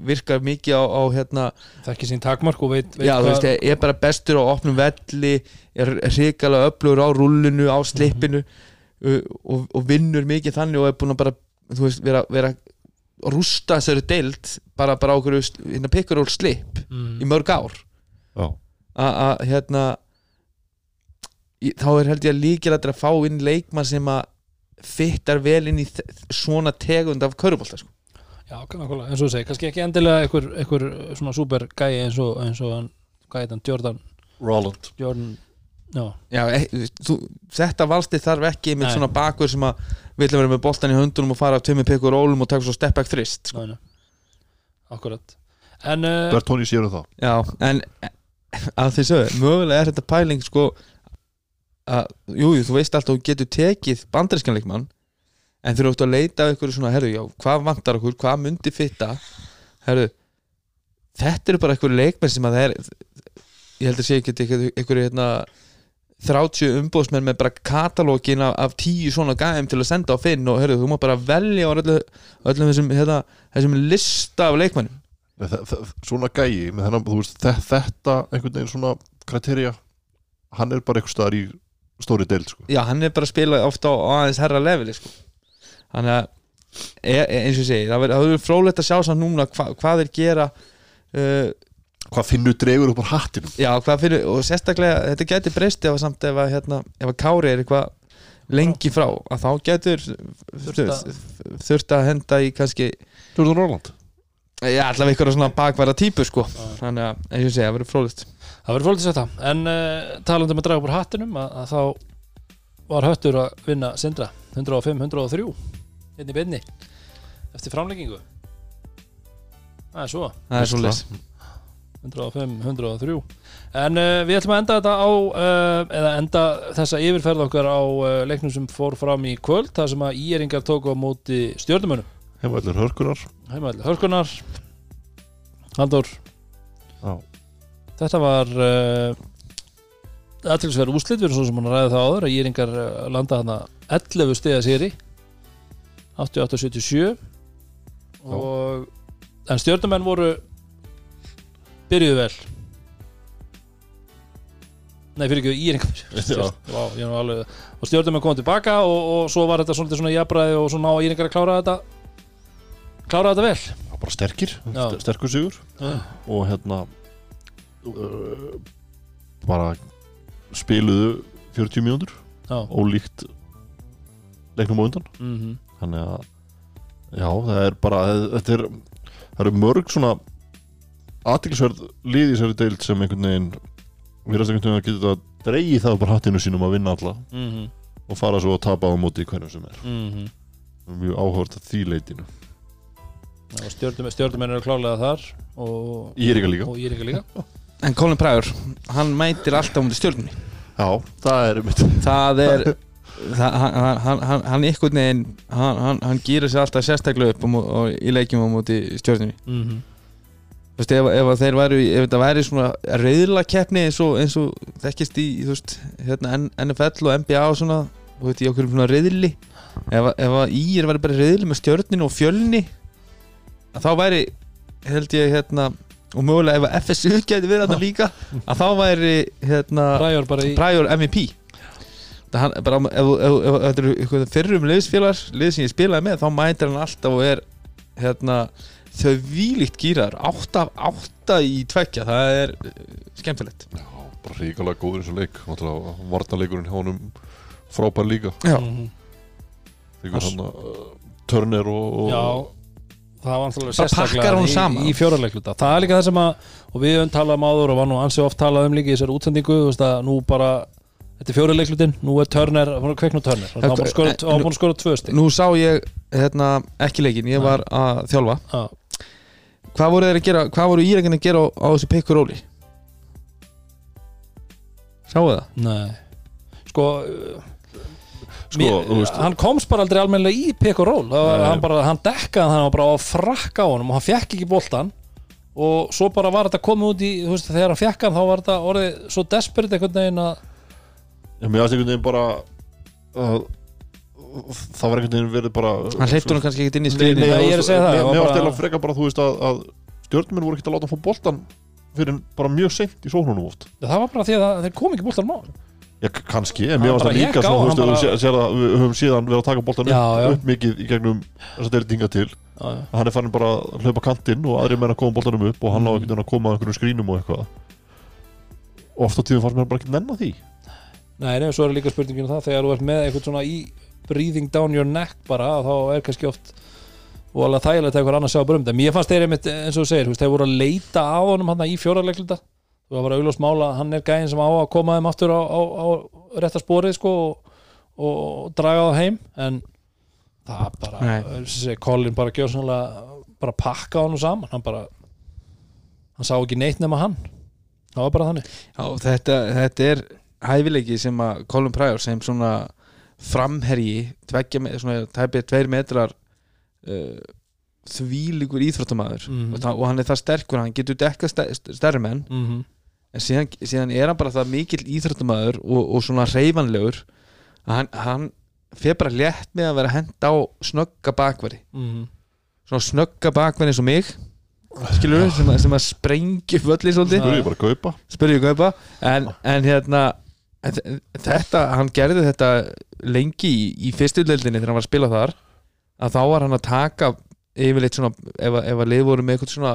Speaker 2: virkar mikið á, á hérna,
Speaker 1: þekki sín takmark og veit, veit
Speaker 2: já, veist, er, er bara bestur á opnum velli er hrikalega öflugur á rullinu á slippinu uh, og, og vinnur mikið þannig og er búin að bara veist, vera, vera rústa þessari deild bara, bara á okkur hérna, pikkur og slip
Speaker 1: mm,
Speaker 2: í mörg ár að hérna í- þá er held ég að líkilættir að fá inn leikmann sem að fittar vel inn í svona tegund af körubólta sko.
Speaker 1: já, nákvæmlega, eins og þú segir, kannski ekki endilega einhver, einhver svona super gæi eins og, eins og hann, hvað heit hann, Jordan?
Speaker 3: Roland.
Speaker 1: Jordan, já,
Speaker 2: Já, e, þú, þetta valsti þarf ekki með svona bakur sem að vilja vera með boltan í höndunum og fara af tömmi pikkur rólum og taka svo step back þrist sko.
Speaker 1: akkurat. En uh,
Speaker 3: Bertóni sér um það.
Speaker 2: Já, en að því sögðu, mögulega er þetta pæling sko að, jú, jú, þú veist alltaf þú getur tekið bandarískan leikmann en þú eru átt að leita af ykkur svona, herru, já, hvað vantar okkur, hvað myndi fitta? Herru þetta eru bara ykkur leikmenn sem að það er ég held að sé ekki ykkur hérna 30 umbóðsmenn með bara katalógin af, af 10 svona gæðum til að senda á Finn og herru, þú má bara velja á öllu, öllum þessum, hérna, þessum lista af leikmennum
Speaker 3: Þe- þe- Svona gæi með þennan, þú veist, þe- þetta einhvern veginn svona kriterja hann er bara einhver staðar í stóri deild sko.
Speaker 2: já, hann er bara að spila ofta á, á aðeins herra leveli sko. þannig að e, e, eins og ég segi, það verður- það frólægt að sjá samt núna hva, hvað þeir gera uh,
Speaker 3: Hvað finnur dregur upp á hattinum
Speaker 2: já, hvað fyrir, og sérstaklega þetta geti breyst ef að samt ef að, hérna, ef að Kári er eitthvað lengi frá að þá getur
Speaker 1: Þurft að-
Speaker 2: henda í kannski
Speaker 3: Jordan Roland
Speaker 2: já, allavega ykkur svona bakværa típu sko. þannig að, eins og segi, það verður frólægt
Speaker 1: það verður fólkið þetta en uh, talandi um að draga upp úr hattinum að, að þá var höttur að vinna Sindra. 105-103 hérna í beinni. Eftir framleggingu það er svo.
Speaker 2: Það er svo les
Speaker 1: 105-103 en uh, við ætlum að enda þetta á uh, eða enda þessa yfirferð okkar á uh, leiknum sem fór fram í kvöld þar sem að íeringar tóku á móti stjórnumunum
Speaker 3: Hefur allir hörkunar
Speaker 1: heimaðli hörkunar Haldur
Speaker 3: Já.
Speaker 1: þetta var uh, aðtilsverð úslit við erum svo sem hann ræði það áður að íringar uh, landa hana 11 stiga séri 88-77 og en stjórnumenn voru byrjuðu vel. Nei fyrir ekki íringar. Er og stjórnumenn kom tilbaka og, og svo var þetta svona jafnræði og svona á íringar að klára þetta klára þetta vel?
Speaker 3: Já, bara sterkir,
Speaker 1: Já.
Speaker 3: st- sterkur sigur.
Speaker 1: Já.
Speaker 3: og hérna uh, bara spiluðu 40 mínútur.
Speaker 1: Já.
Speaker 3: ólíkt leiknum á undan.
Speaker 1: Mm
Speaker 3: þannig að já, það er bara þetta er, það eru mörg svona aðtilsverð lið í þessari deild sem einhvern veginn virðast einhvern veginn að geta að dreigi það bara hattinu sínum að vinna alla.
Speaker 1: -hmm.
Speaker 3: og fara svo að tapa á móti í hverjum sem er.
Speaker 1: Mm
Speaker 3: mjög áhört að því leitinu
Speaker 1: stjórnumenn stjórnumenn eru klálega þar og,
Speaker 3: ég er ekki líka.
Speaker 1: Og er
Speaker 2: en Colin Pryor, hann mætir alltaf um stjórnunni
Speaker 3: já, það er mitt
Speaker 2: það er það, hann, hann, hann, hann einhvern veginn hann, hann, hann gýra sér alltaf sérstaklega upp mó- á, í leikjum á móti stjórnunni
Speaker 1: mm -hmm.
Speaker 2: þú veist, ef, ef væru ef þetta væri svona reyðla keppni eins og, eins og þekkist í, þú veist hérna, NFL og NBA og svona þú veist, í okkur svona reyðli ef, ef að ír væri bara reyðli með stjórninu og fjölni að þá væri held ég hérna og mögulega ef að FSU geti verið þarna líka að þá væri hérna
Speaker 1: Ræjor bara í
Speaker 2: Prior MVP það hann, bara, ef, ef, ef, ef þetta eru fyrrum liðsfélagar lið sem ég spilaði með, þá mætir hann alltaf og er hérna, þau vílíkt gýrar, átta, átta í tvekja, það er uh, skemmtilegt.
Speaker 3: Já, bara ríkalega góður eins og leik. Hjá honum frábær líka.
Speaker 1: -hmm.
Speaker 3: þegar
Speaker 1: Ass-
Speaker 3: hann uh, Turner og, og
Speaker 1: Já, það var náttúrulega
Speaker 2: Það
Speaker 1: sérstaklega
Speaker 2: hún
Speaker 1: í, í fjóraleikluta Það er líka það sem að, og við höfum talað um áður og var nú ansi oft talað um líka í þessari útsendingu þú veist að nú bara þetta er fjóri leiklutin, nú er Turner hann er kveikn og hann
Speaker 2: Það-
Speaker 1: var búin að skora-
Speaker 2: en-
Speaker 1: hann var búin að skora tvö stig.
Speaker 2: Nú sá ég hérna, ekki leikin, ég var að þjálfa.
Speaker 1: Já.
Speaker 2: Hvað voru þeir að gera, hvað voru írækinn að gera á, á þessu pikkur róli? Sáu það?
Speaker 1: Nei. Sko,
Speaker 3: Sko,
Speaker 1: mér, hann komst bara aldrei almennilega í pick og roll. Það var-
Speaker 3: Nei.
Speaker 1: hann, bara, hann dekkaði hann var bara á frakka á honum og hann fekk ekki boltan og svo bara var þetta komið út í veist, þegar hann fekk hann þá var þetta orðið svo desperate einhvern veginn að
Speaker 3: mér aðst einhvern veginn bara að það var einhvern veginn verið bara
Speaker 2: Hann hleypti honum kannski ekkert inn í
Speaker 3: Nei,
Speaker 2: skriðin
Speaker 1: Nei, ég er að segja það,
Speaker 3: Mér
Speaker 1: bara-
Speaker 3: stela freka bara, þú veist, að, að stjórnuminn voru ekkert að láta hann fá boltan fyrir bara mjög seint í sóknunum oft.
Speaker 1: Það var bara því að þeir kom ekki á hann
Speaker 3: Já, kannski, en mér varst það líka svona, þú veist, þú sér að við höfum síðan verið að taka
Speaker 1: já.
Speaker 3: upp, upp mikið í gegnum þess að deildinga til
Speaker 1: Já, já.
Speaker 3: hann er farin bara að hlaupa kantinn og aðri menn að koma boltanum upp og hann á
Speaker 1: Mm.
Speaker 3: einhvern veginn að koma að einhverjum skrínum og eitthvað og oft á tíðum fannst mér bara ekki nenn því
Speaker 1: Nei, nei, svo er líka spurningin um það þegar þú ert með eitthvað svona í breathing down your neck bara þá er kannski oft og alveg þægilegt að eitthvað annars sjá bara um þetta mér fannst þeir einmitt eins og þú segir, þeir voru að leita á honum hann í fjórarleikluta þú var auðvitað mála að hann er gæðin sem á að koma þeim aftur á, á, á rétta sporið sko og, og draga það heim en það bara, þessi Colin bara gjör sannlega bara pakka honum saman. Hann bara hann sá ekki neitt nema hann. Það var bara þannig.
Speaker 2: Já, þetta, þetta er hæfileiki sem að Colin Pryor sem svona framherji tveggja, svona tæpið tveir metrar uh, þvílíkur íþróttamæður
Speaker 1: Mhm.
Speaker 2: og, það, og hann er það sterkur, hann getur dekka st stærri menn.
Speaker 1: Mm -hmm.
Speaker 2: En síðan, síðan er hann bara það mikill íþróttamæður og, og svona reyfanlegur að hann, hann fer bara létt með að vera að henda á snögga bakveri.
Speaker 1: Mm
Speaker 2: svona snögga bakveri eins og mig. Skilur sem, að- sem að sprengja upp völli svolítið.
Speaker 3: Þú er bara að kaupa.
Speaker 2: Ég kaupa. En, en hérna en þe- þetta, hann gerði þetta lengi í, í fyrstu deildinni þegar hann var að spila þar að þá var hann að taka yfirleitt svona ef, ef að lið voru með eitthvað svona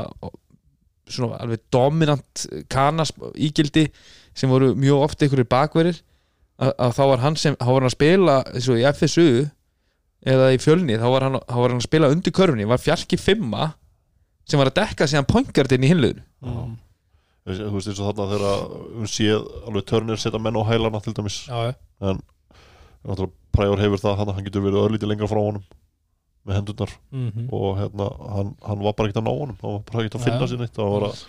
Speaker 2: svona alveg dominant kanas ígildi sem voru mjög oft einhverjir bakverir að, að þá var hann sem, þá var hann að spila eins og í FSU eða í fjölni, þá var hann, þá var hann að spila undir körfunni, var fjarki fimma sem var að dekka síðan pointgardinn í hinluðinu
Speaker 1: mm.
Speaker 3: þú veist eins og þarna þegar hún séð alveg törnir setja menn á hælana til dæmis.
Speaker 1: Já,
Speaker 3: en náttúrulega prægur hefur það hann, hann getur verið örlítið lengra frá honum með hendurnar
Speaker 1: mm
Speaker 3: og hérna, hann, hann var bara ekkert að ná honum hann var bara ekkert að finna
Speaker 1: Ja.
Speaker 3: sér neitt hann var að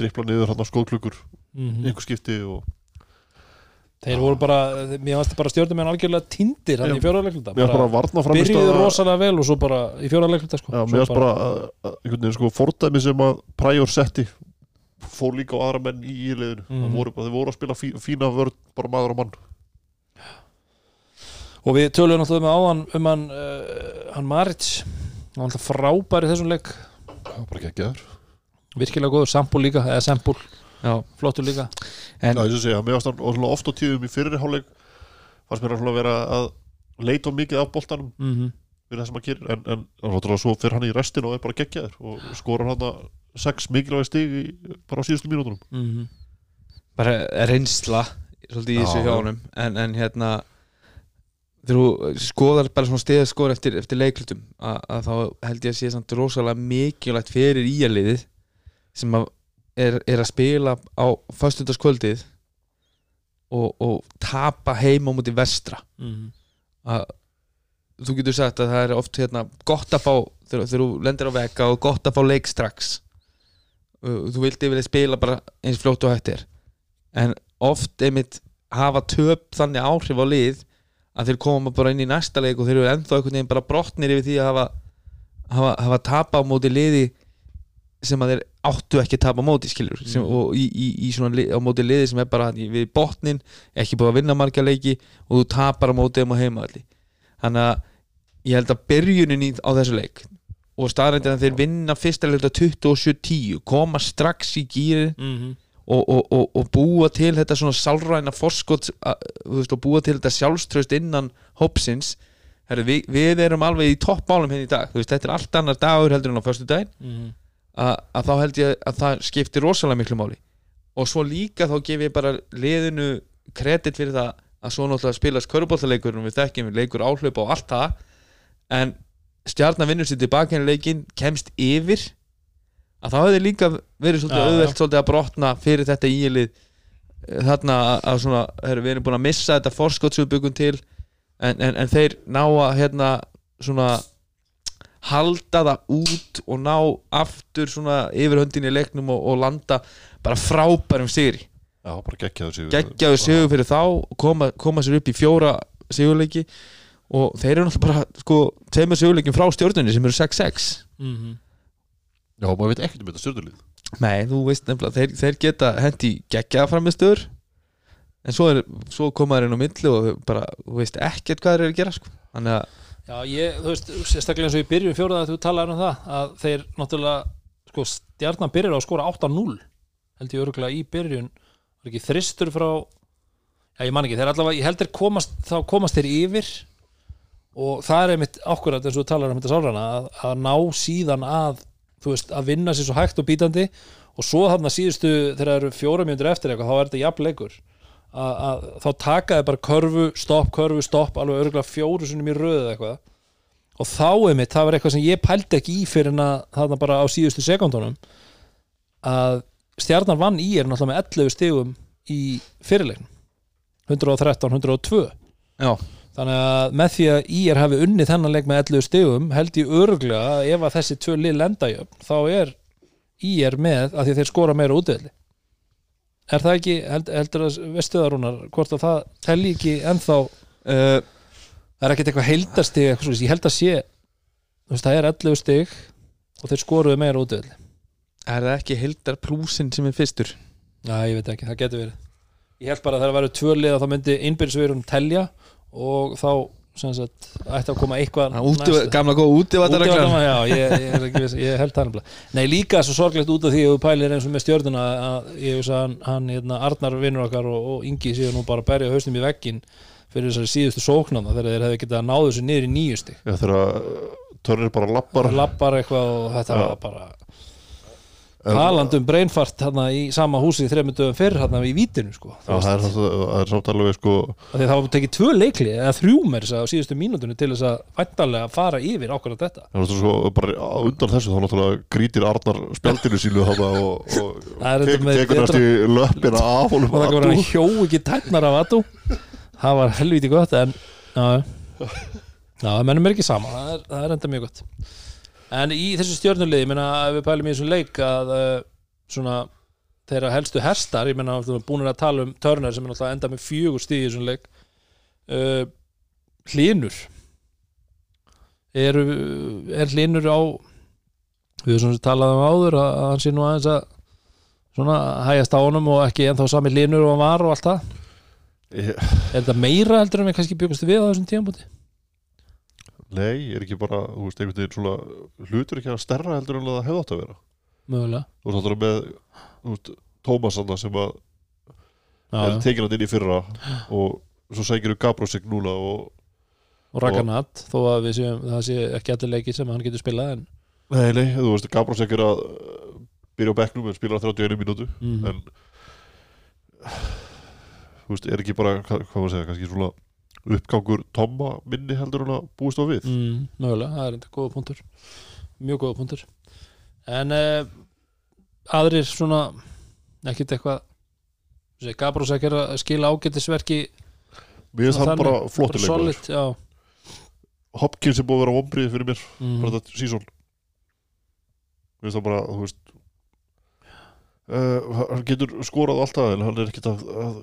Speaker 3: drippla niður hann skóðklukkur
Speaker 1: -hmm.
Speaker 3: einhver skipti og
Speaker 1: Þeir voru bara, mér fannst bara stjórnum en algjörlega tindir hann
Speaker 3: Já.
Speaker 1: í
Speaker 3: bara fram
Speaker 1: Byrjuðu rosalega vel og svo bara í fjóraleikluta sko.
Speaker 3: Mér varst bara að- að- einhvern veginn sko fordæmi sem að prægur setti fór líka á aðra menn í liðinu
Speaker 1: Mhm.
Speaker 3: mm. voru, bara- þeir voru að spila fí, fína vörð bara maður og mann
Speaker 1: Og við töluðum náttúrulega með áðan um hann uh, hann Marits hann var alltaf frábær í þessum leik.
Speaker 3: Bara ekki
Speaker 1: virkilega góður, Sampul líka, eða Sampul
Speaker 2: Já,
Speaker 1: flottur líka.
Speaker 2: En
Speaker 3: Já, ég sé að mér varst hann og svona oft á tíðum í fyrri hálfleik. Fannst mér að vera að leita of mikið af boltanum
Speaker 1: mm -hmm.
Speaker 3: fyrir það sem hann gerir. En, en náttúrulega svo fyrir hann í restin og er bara geggjaður og skorar hann að sex mikilvægi stig í, bara á síðustu mínútonum
Speaker 1: Mhm.
Speaker 2: bara reynsla svolítið í þessu honum. En, en hérna þegar þú skoðar bara svona stiða skor eftir, eftir leiklutum að, að þá held ég að sé samt rosalega mikilvægt fyrir íaliðið sem að er, er að spila á föstudagskvöldið og, og tapa heim á múti vestra.
Speaker 1: Mhm.
Speaker 2: að þú getur sagt að það er oft hérna, gott að fá þegar, þegar þú lendir á veka og gott að fá leik strax. Þú vildi vilja spila bara eins fljótt og hægt er. En oft einmitt hafa töp þannig áhrif á lið að þeir koma bara inn í næsta leik og þeir eru ennþá einhvern veginn bara brotnir yfir því að hafa, hafa, hafa tapa á móti liði sem að þeir áttu ekki að tapa á móti skilur sem,
Speaker 1: Mhm.
Speaker 2: og í, í, í svona lið, á móti liði sem er bara við botnin ekki búið að vinna marga leiki og þú tapar á móti um á heimaðalli þannig að ég held að byrjunin í, á þessu leik og staðrændin að þeir vinna fyrsta leik 27-10 koma strax í gýri
Speaker 1: Mhm.
Speaker 2: Og, og, og, og búa til þetta svona sálræna forskot og búa til þetta sjálfströst innan hópsins. Herru, við, við erum alveg í toppmálum henni í dag. Veist, þetta er allt annar dagur heldur en á föstu daginn
Speaker 1: Mhm.
Speaker 2: að, að þá held ég að það skiptir rosalega miklu máli. Og svo líka þá gef ég bara liðinu kredit fyrir það að svo náttúrulega spilast köruboltaleikur og við þekkjum leikur áhlaup og allt það. En stjarnan vinnur sér tilbaka en leikin kemst yfir að þá hefði líka verið svolítið auðvelt svolítið að brotna fyrir þetta ílið þarna að- að svona, heru, við erum búin að missa þetta forskot sem við byggum til en, en, en þeir ná að hérna svona halda það út og ná aftur svona yfirhöndin í leiknum og, og landa bara frábærum sigri.
Speaker 3: Já, bara geggjaðu sig
Speaker 2: geggjaðu sigur fyrir þá og koma, koma sér upp í fjóra sigurleiki og þeir eru náttúrulega bara sko, tveimur sigurleikin frá stjórnunni sem eru 6-6
Speaker 1: Mhm.
Speaker 3: Já, maður veit ekkert um þetta stjórnulið
Speaker 2: Nei, þú veist nefnilega, þeir, þeir geta hendi geggjaða framistöður en svo, er, svo koma þeir inn á milli og bara, þú veist ekkert hvað þeir eru að gera sko. þannig að,
Speaker 1: Já, ég, þú veist, sérstaklega eins og í byrjun fjóraða þú talaði um það, að þeir náttúrulega sko, stjarnan byrjar á að skora 8-0 held ég örgulega í byrjun. Var ekki þristur frá já, ég man ekki, þeir allavega, ég held þeir komast þá komast þeir yfir. Og það er einmitt ákvörðat eins og þú talar um þetta sálrana að, að ná síðan að þú veist, að vinna sér svo hægt og bítandi. Og svo þarna síðustu þegar það eru fjóra mjöndur eftir eitthvað, þá er þetta jafnleikur að, að þá takaði bara körfu, stopp, körfu, stopp alveg örgulega fjóru sinum í röðu eitthvað. Og þá einmitt, það var eitthvað sem ég pældi ekki í fyrir að þarna bara á síðustu sekundunum að stjarnar vann í er náttúrulega með 11 stigum í fyrirleiknum. 113, 102
Speaker 2: já,
Speaker 1: þannig að með því að IR hafi unnið þennan leik með 11 stigum held ég örglega að ef að þessi tvö lið lenda jöfn þá er IR með að því að þeir skora meira útvöldi er það ekki, held, heldur að veistu það Rúnar, hvort að það telli ekki ennþá,
Speaker 2: uh,
Speaker 1: það er ekkert eitthvað heildastig eitthvað ég held að sé veist, það er 11 stig og þeir skoruðu meira útvöldi
Speaker 2: er það ekki hildar plúsin sem er fyrstur?
Speaker 1: Já, ég veit ekki, það getur verið. Ég held bara að það væru tvö lið að þá myndi innbyrðsverjum telja og þá sem sagt, ætti að koma eitthvað
Speaker 2: úti, gamla góð útivatnar
Speaker 1: Útivallarma, já, ég, ég, er ekki viss, ég held það nefnilega. Nei, líka svo sorglegt út af því að þú pælir eins og með stjörnuna að ég veist að hann, hann hérna, Arnar vinnur okkar og, og Ingi séu nú bara að berja haustum í veggin fyrir þessari síðustu sóknana þegar þeir hefði getað að náðu þessu niður í nýjusti
Speaker 3: þegar törnir bara lappar.
Speaker 1: Bara lappar eitthvað og þetta
Speaker 3: Já.
Speaker 1: var bara
Speaker 3: En-
Speaker 1: talandi um breinfart hérna í sama húsi þreymur dögum fyrr hérna í vítinu sko.
Speaker 3: Það er, það, er samt alveg sko
Speaker 1: að það var tekið tvö leikli eða þrjú með þess að á síðustu mínútunni til þess að væntalega fara yfir ákvæða þetta.
Speaker 3: Það er svo bara á undan þessu þá náttúrulega grítir Arnar spjaldinu þarna og, og
Speaker 1: með
Speaker 3: tekur næst í löppina
Speaker 1: og var
Speaker 3: Addu.
Speaker 1: hann hjó ekki tæknar af Atu það var helviti gott en já, já mennum er ekki sama það er, það er enda mjög gott en í þessu stjörnuliði, ég meina ef við pælum í þessum leik að uh, svona þeirra helstu herstar, ég meina búin að tala um Turner sem er náttúrulega enda með fjögur stíð í þessum leik uh, Hlinur er, er Hlinur á við höfum svona talað um áður að, að hann sé nú aðeins að svona hægast á honum og ekki ennþá sami Hlinur og hann var og allt það
Speaker 3: Ég-
Speaker 1: Er þetta meira heldur en við kannski byggumst við á þessum tíðanbúti?
Speaker 3: Nei, er ekki bara, þú veist, einhvern veginn svona hlutur ekki að stærra heldur en að það hefði átt að vera
Speaker 1: Mögulega
Speaker 3: Þú veist, náttúrulega með þú veist, Tómas þarna sem að er
Speaker 1: já.
Speaker 3: tekin hann inn í fyrra og svo sækir við Gabrosik núna og
Speaker 1: Og Ragnar þó að við séum það sé ekki allir leikir sem hann getur spilað en
Speaker 3: Nei, nei, þú veist, Gabrosik er að uh, byrja á bekknum en spilar 31 mínútu
Speaker 1: mm.
Speaker 3: en þú veist, er ekki bara hvað, hvað maður segja, kannski svona uppgangur Tomma minni heldur hann að búist á við.
Speaker 1: Mm, Mögulega, það er enda góða punktur. Mjög góða punktur. En uh, aðrir svona ekkit eitthvað Gabrúsek er að skila ágættisverki
Speaker 3: Mér finnst hann bara
Speaker 1: já.
Speaker 3: Hopkins er búið að vera vombrið fyrir mér
Speaker 1: mm.
Speaker 3: bara þetta sísón Mér finnst það bara, þú veist uh, hann getur skorað alltaf en hann er ekkit að, að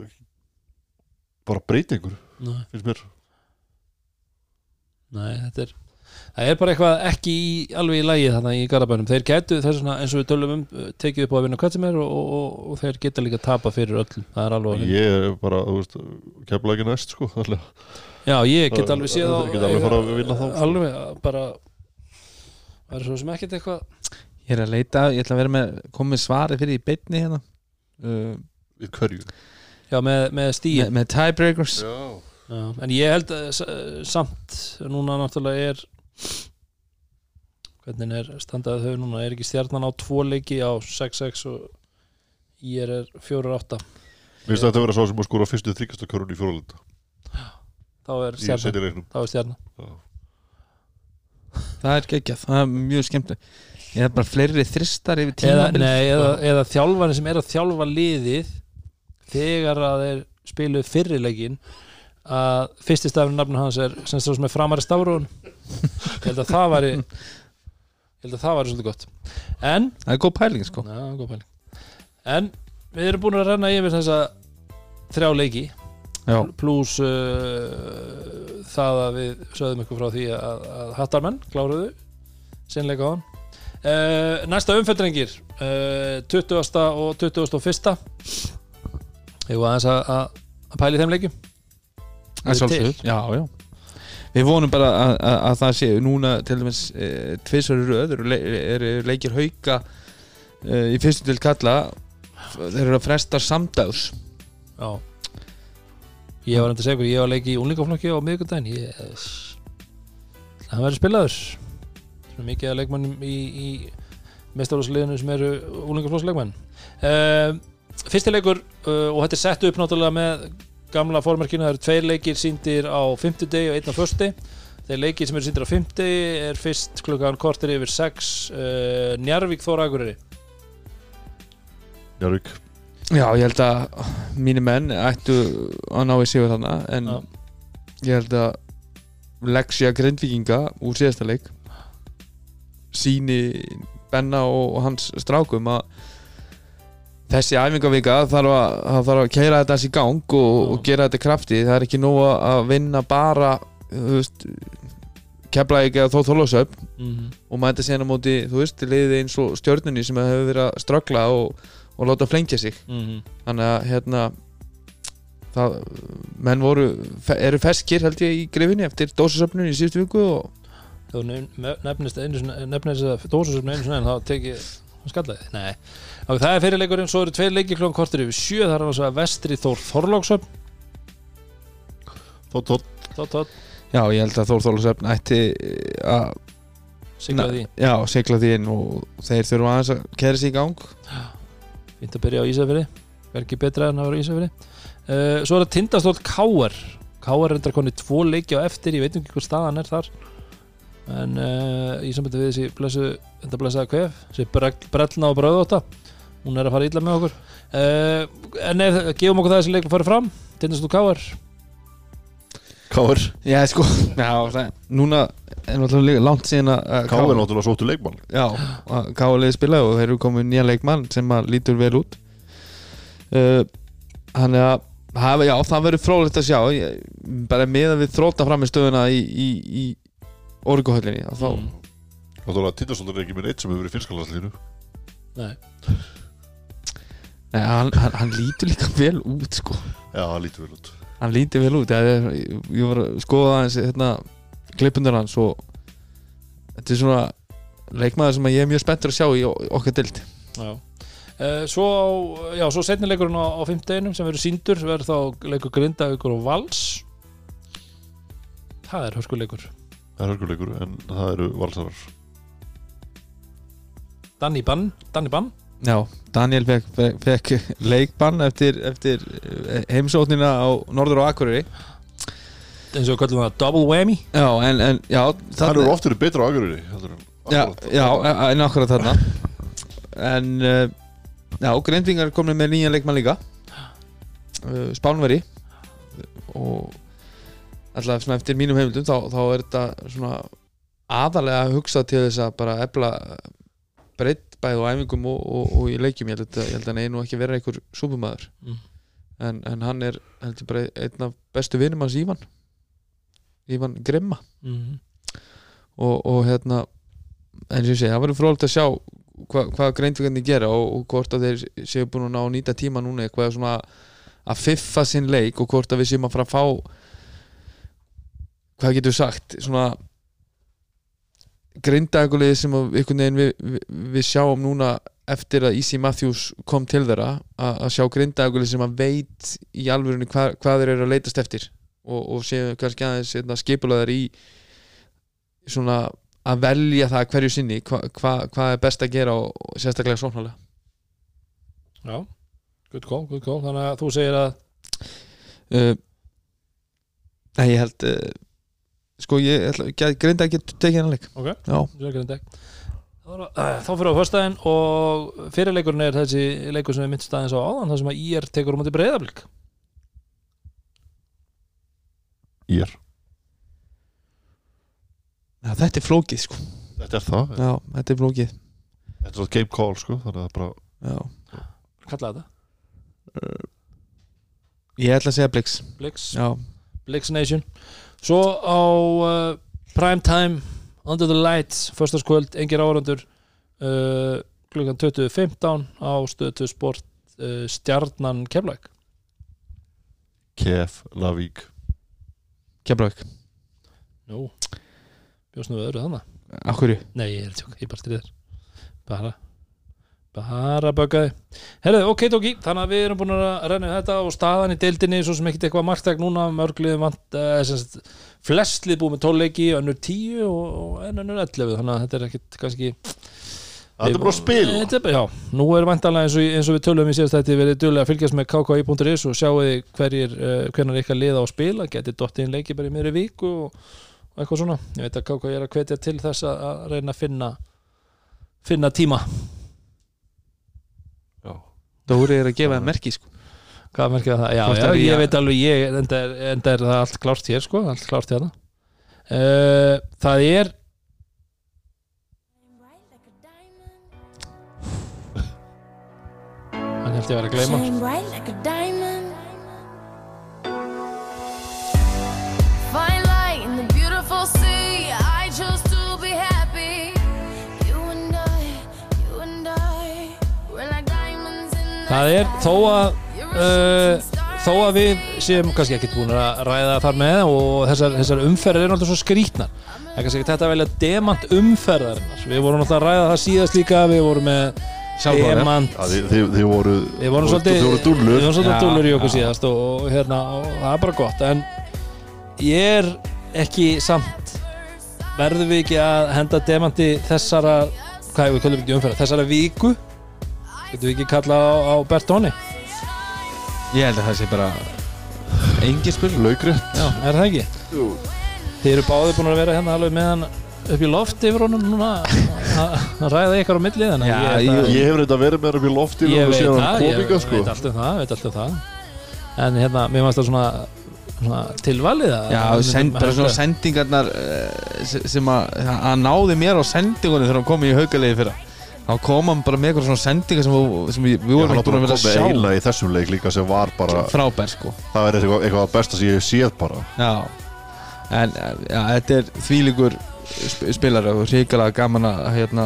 Speaker 3: bara
Speaker 1: Nei,
Speaker 3: finnst mér
Speaker 1: nei, þetta er Það er bara eitthvað ekki í, alveg í lægi þannig í Garabænum. Þeir getu þess vegna eins og við tölum um uh, tekið upp á að vinna hvað sem er og, og, og, og þeir geta líka tapa fyrir öllum. Það er alveg að
Speaker 3: Ég er bara, þú veist, kemla ekki næst sko, allir
Speaker 1: Já, ég get alveg séð á
Speaker 3: alveg fara að vinna þá, sko.
Speaker 1: Alveg, að bara Það er svo sem ekkert eitthvað
Speaker 2: Ég er að leita, ég ætla að vera með komið svari fyrir í beinni hérna uh,
Speaker 3: Við hverju
Speaker 1: Já, með, með stíð
Speaker 2: með, með tiebreakers.
Speaker 3: Já.
Speaker 1: Já, en ég held að samt núna náttúrulega er hvernig er standaðið þau núna? Er ekki stjarnan á tvo leiki á 6-6 og ég er 4-8
Speaker 3: Mér finnst þetta að vera sá sem að skora fyrstu þryggastakörun í fjóralenda
Speaker 1: þá er stjarnan. þá er stjarnan.
Speaker 2: Það er geggjað, það er mjög skemmtileg Ég er bara fleiri þristar yfir
Speaker 1: eða,
Speaker 2: tíma
Speaker 1: nei, eða, eða þjálfarnir sem er að þjálfa liðið þegar að þeir spiluð fyrirleikin að fyrsti stafn nafn hans er sem svo sem er framari stafrún ég held að það væri ég held að það væri svolítið gott en
Speaker 2: það er góð pæling sko
Speaker 1: Já, góð pæling. En við erum búin að renna yfir þessa þrjá leiki
Speaker 2: já,
Speaker 1: pluss uh, það að við sögðum ykkur frá því að, að hattarmenn kláruðu sinnleika á hann uh, Næsta umfjöldrengir uh, 20. og 21. Ég var aðeins að, að, að pæli þeim leikjum?
Speaker 2: Það er sjálfsögð já, já. Við vonum bara að, að, að það sé núna til dæmis e, tvisar röð eru, le, eru leikir hauka e, í fyrstu til kalla þeir eru að fresta samdags
Speaker 1: Já. Ég var endur segur, ég var að leiki í unlingaflokki á miðvikudaginn. Ég það verður spilaður. Svona mikið að leikmannum í, í mestarúsliðinu sem eru unlingaflokksleikmann uh, Fyrsti leikur uh, og þetta er sett upp náttúrulega með gamla fórmerkinu, það eru tveir leikir síndir á 50 degi og einn á fösti þeir leikir sem eru síndir á 50 er fyrst klukkan kortir yfir 6 uh, Njarvík Þóra Akureyri.
Speaker 3: Járvík
Speaker 2: Já, ég held að mínir menn ættu að ná í sigur þarna en
Speaker 1: Já.
Speaker 2: ég held að Lexia Grindvíkinga úr síðasta leik síni Benna og, og hans strákum að þessi æfingavika þarf að, það þarf að keira þetta í gang og, og gera þetta krafti. Það er ekki nóg að vinna bara kefla ekki að þó þólasöp
Speaker 1: mm -hmm.
Speaker 2: og mæta síðan á móti, þú veist, liðið eins og stjörnunni sem hefur verið að ströggla og, og láta flengja sig. Þannig að hérna það, menn voru eru feskir held ég í grifinni eftir dósasöfnun í síðustu viku og
Speaker 1: þú nef- nefnist einu sinni- nefnir þess að dósusöfnu einu sinni en þá tekið skallaði, nei. Og það er fyrirleikurinn, svo eru tveir leikir klokkan kortir yfir sjö, það er annars vegar vestri Þór Þorlóksöfn
Speaker 3: Tótt, tótt
Speaker 1: tótt, tótt,
Speaker 2: já, ég held að Þór Þólasöfn ætti að
Speaker 1: siglaði því
Speaker 2: já, sigla því inn og þeir þurfa aðeins að kæra sig í gang.
Speaker 1: Fínt að byrja á Ísafirði, verður ekki betra en að vera á Ísafirði. Uh, svo er það tindastótt Káar Káar reyndar konni tvo leiki á eftir, ég veit ekki hvað staðan er þar en uh, í sambandi við þessi blessu, þetta blessaða kvef þessi brell- brellna og bröðóta hún er að fara illa með okkur. Uh, en ef, gefum okkur það þessi leikur farið fram tindastótt Káar
Speaker 3: Káir
Speaker 2: já, sko, já, það, núna er náttúrulega langt síðan að
Speaker 3: Káir náttúrulega sóttu leikmann.
Speaker 2: Já, að Káarlega spila og þeir eru komið nýja leikmann sem að lítur vel út. Uh, hann er að hafa, já, það verður frólægt að sjá. Ég, bara með að við þróta fram í stöðuna í, í, í orguhöllinni þá,
Speaker 1: Mm.
Speaker 3: Náttúrulega Tindastóttur er ekki minn eitt sem hefur verið finnskalastlínu
Speaker 1: Nei.
Speaker 2: Nei, hann, hann, hann lítur líka vel út sko.
Speaker 3: Já, það lítur vel út
Speaker 2: hann lítur vel út ég, ég var að skoða aðeins hérna, klippundur hans og þetta er svona leikmaður sem að ég er mjög spenntur að sjá í okkar dild
Speaker 1: Já. Uh, svo, já, svo setni leikurinn á, á fimmteginum sem verður síndur verður þá leikur Grindavíkur og Vals það er hörskuleikur
Speaker 3: Það er hörkuleikur en það eru valsarar
Speaker 1: Danny Bann, Danny Bann?
Speaker 2: Já, Daniel fekk, fekk, leikbann eftir, eftir eh, heimsóknina á Norður og Akureyri.
Speaker 1: Eins og við kallum það double whammy.
Speaker 2: Já, en, en já
Speaker 3: Það eru oft verið betra á Akureyri heldur en
Speaker 2: já, já, en akkurat þarna. En uh, Já, Grindvingar komin með nýjan leikmann líka. Uh, Spánveri og alltaf svona eftir mínum heimildum þá, þá er þetta svona aðalega að hugsa til þess að bara efla breytt bæði á æfingum og, og, og í leikjum ég held, að, ég held hann eigi nú ekki vera einhver súpumæður
Speaker 1: Mm.
Speaker 2: en, en hann er heldur bara einn af bestu vinum hans Ívan Ívan Grimma
Speaker 1: mm.
Speaker 2: og, og hérna eins og ég segi, það verður frólægt að sjá hva, hvað greindvíkarnir gera og, og hvort að þeir séu búin að ná að nýta tíma núna eitthvað svona að fiffa sinn leik og hvort að við séum að fara að fá hvað getur sagt? Svona greindagulegið sem að við, við, við sjáum núna eftir að Easy Matthews kom til þeirra að, að sjá greindagulegið sem að veit í alvörunni hvað, hvað þeir eru að leitast eftir og, og séu kannski aðeins hérna, skipulaðar í svona að velja það hverju sinni hva, hva, hvað er best að gera og, og sérstaklega sóknarlega.
Speaker 1: Já, good call, good call. Þannig að þú segir að
Speaker 2: uh, Nei, ég held uh, sko ég ætla, get, greinda ekki að tekið hennar leik.
Speaker 1: Ok,
Speaker 2: Já,
Speaker 1: þú segir Grindavík þá fyrir á föstudaginn og fyrirleikurinn er þessi leikur sem við myndist aðeins á áðan þar sem að IR tekur um átti breyðablík
Speaker 3: Ír.
Speaker 2: Já, þetta er flókið sko.
Speaker 3: Þetta er það
Speaker 2: Já, þetta er flókið.
Speaker 3: Þetta er svona game call sko Þannig að það bara
Speaker 2: Já.
Speaker 1: kalla þetta,
Speaker 2: Ég ætla að segja Blix.
Speaker 1: Blix,
Speaker 2: Já,
Speaker 1: Blix Nation svo á uh, prime time under the lights, förstaskvöld, engir árandur uh, klukkan 20.15 á stöðu sport uh, stjarnan keflæk
Speaker 3: Kef, Lavík
Speaker 2: Keflavík.
Speaker 1: Nú, bjóst nú við öðru þannig
Speaker 2: Akkurju
Speaker 1: Nei, ég er tjók, ég bara stríðir Bara Bara böggaði. Herðu, ok, tóki, þannig að við erum búin að renna yfir þetta og staðan í deildinni, svo sem ekkit eitthvað marktæk núna, mörgliðum vant uh, flestlið búið með 12 leiki önnur 10 og, önnur 11 þannig að þetta er ekkit kannski
Speaker 3: Þetta er bara að
Speaker 1: er bara- Já, nú er vantanlega eins eins og við tölum í síðast þetta verið duglega að fylgjast með kki.is og sjáu þið hverjir, uh, hvernig ykkar liða á að spila. Getið dottið inn leiki bara í miðri viku og, og eitthvað svona, ég veit að KK er að hvetja til þess að, að reyna að finna finna tíma.
Speaker 2: Dóri er að gefa það merki sko.
Speaker 1: Hvað merkir það? Já, já, ég veit alveg ég, enda er, enda er það allt klárt hér sko, allt klárt hérna. Uh, það er hann held ég að vera að gleyma það er þó að uh, þó að við séum kannski ekkert búin að ræða þar með og þessar, þessar umferðir eru náttúrulega svo skrítnar það er kannski ekki þetta að velja demant umferðarinnar. Við vorum náttúrulega að ræða það síðast líka við vorum með demant.
Speaker 3: Já, þið, þið, þið voru
Speaker 1: við vorum svolítið
Speaker 3: voru
Speaker 1: við
Speaker 3: dúllur
Speaker 1: vorum svolítið dúllur í okkur síðast og, og, hérna, og það er bara gott. En ég er ekki samt verðum við ekki að henda demanti þessara hvað við kallum ekki umferða, þessara viku getum við ekki kalla á, á Bertóni
Speaker 2: Ég held að það sé bara Engin spil
Speaker 3: Laugrétt
Speaker 1: já, er það ekki?
Speaker 3: Jú.
Speaker 1: Þið eru báðið búin að vera hérna alveg með hann upp í loft yfir honum núna að ræða ykkar á milli þannig að
Speaker 2: Já,
Speaker 1: ég,
Speaker 2: ég-
Speaker 3: Ég hef reynda verið með það upp í lofti
Speaker 1: ég veit
Speaker 3: síðan
Speaker 1: það,
Speaker 3: hann
Speaker 1: ég
Speaker 3: kom ykkar, sko.
Speaker 1: veit allt um það, veit allt um það en hérna, mér fannst það svona, svona tilvalið að
Speaker 2: Já,
Speaker 1: að-
Speaker 2: send, bara svona sendingarnar uh, sem að, að náði mér á sendingunni þegar hann kom í haukalegi fyrra þá kom hann bara með eitthvað svona sendingar sem, við- sem við, við vorum ekki búin að vera að sjá.
Speaker 3: eila í þessum leik líka sem var bara
Speaker 2: frábær sko.
Speaker 3: Það er eitthvað, eitthvað besta sem ég hef séð bara.
Speaker 2: Já, en ja, þetta er þvílíkur sp spilari og hrikalega gaman að hérna,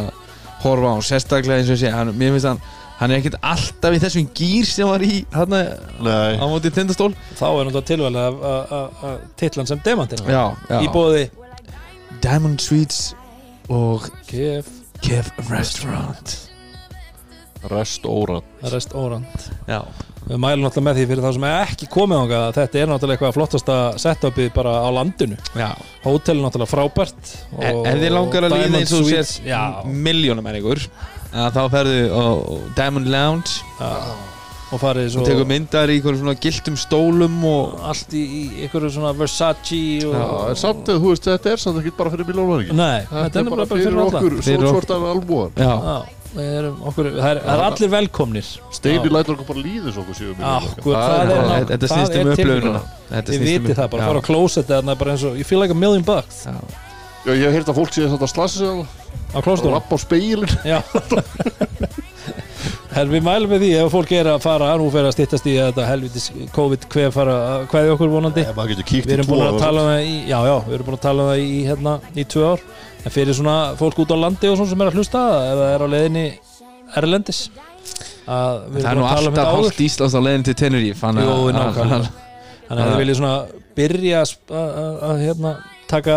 Speaker 2: horfa á hann, sérstaklega eins og ég sé hann, mér finnst hann, hann er ekkert alltaf í þessum gýr sem var í hann
Speaker 3: Nei,
Speaker 2: á móti tindastól.
Speaker 1: Þá er náttúrulega tilvalið að- að að- að titla hann sem demantin
Speaker 2: Já, já,
Speaker 1: í bóði
Speaker 2: Diamond Sweets og
Speaker 1: KF
Speaker 2: Kev Restaurant.
Speaker 3: Rest órat
Speaker 1: Rest Orand
Speaker 2: Já,
Speaker 1: við mælum náttúrulega með því fyrir það sem er ekki komið ánga þetta er náttúrulega eitthvað flottasta setupið bara á landinu.
Speaker 2: Já.
Speaker 1: Hótel er náttúrulega frábært
Speaker 2: Ef ef þið langar að líða eins og sér miljónum en ykkur þá ferðu á Diamond Lounge.
Speaker 1: Já, og farið
Speaker 2: og
Speaker 1: svo
Speaker 2: tekur myndar í einhverjum svona giltum stólum og
Speaker 1: allt í, í einhverju svona Versace og,
Speaker 3: Já, en samt að þú veist, þetta er samt ekki bara fyrir miljónar ekki
Speaker 1: Nei, þetta er bara fyrir alla.
Speaker 3: okkur
Speaker 2: Fyrir
Speaker 3: sótsvortan albúan
Speaker 2: Já,
Speaker 1: Já, við erum okkur, það er, það er allir velkomnir.
Speaker 3: Steini lætur okkur bara líðis okkur síðan
Speaker 1: er,
Speaker 2: þetta- þetta snýst um upplöfununa Þetta um-
Speaker 1: vitið það bara, fara á og, you feel like a million bucks.
Speaker 3: Ég hef heyrt að fólk sé að slasa sig að
Speaker 1: á
Speaker 3: það
Speaker 1: klósettunum
Speaker 3: Rapp á speilin
Speaker 1: Já En við mælum með því ef fólk er að fara nú fyrir að styttast í þetta helvitis COVID hver fara að hvaði okkur vonandi.
Speaker 3: Kíkt
Speaker 1: Við erum búin að tala um það í, já, já, við erum búin að tala um það í, hérna, í tvö ár. En fyrir svona fólk út á landi og svona sem er að hlusta það er á leiðinni Erlendis að við
Speaker 2: Það er
Speaker 1: erum
Speaker 2: nú
Speaker 1: búin að tala um
Speaker 2: alltaf hálft Íslands á leiðin til Tenerife þannig að-
Speaker 1: þið viljið svona byrja að hérna, taka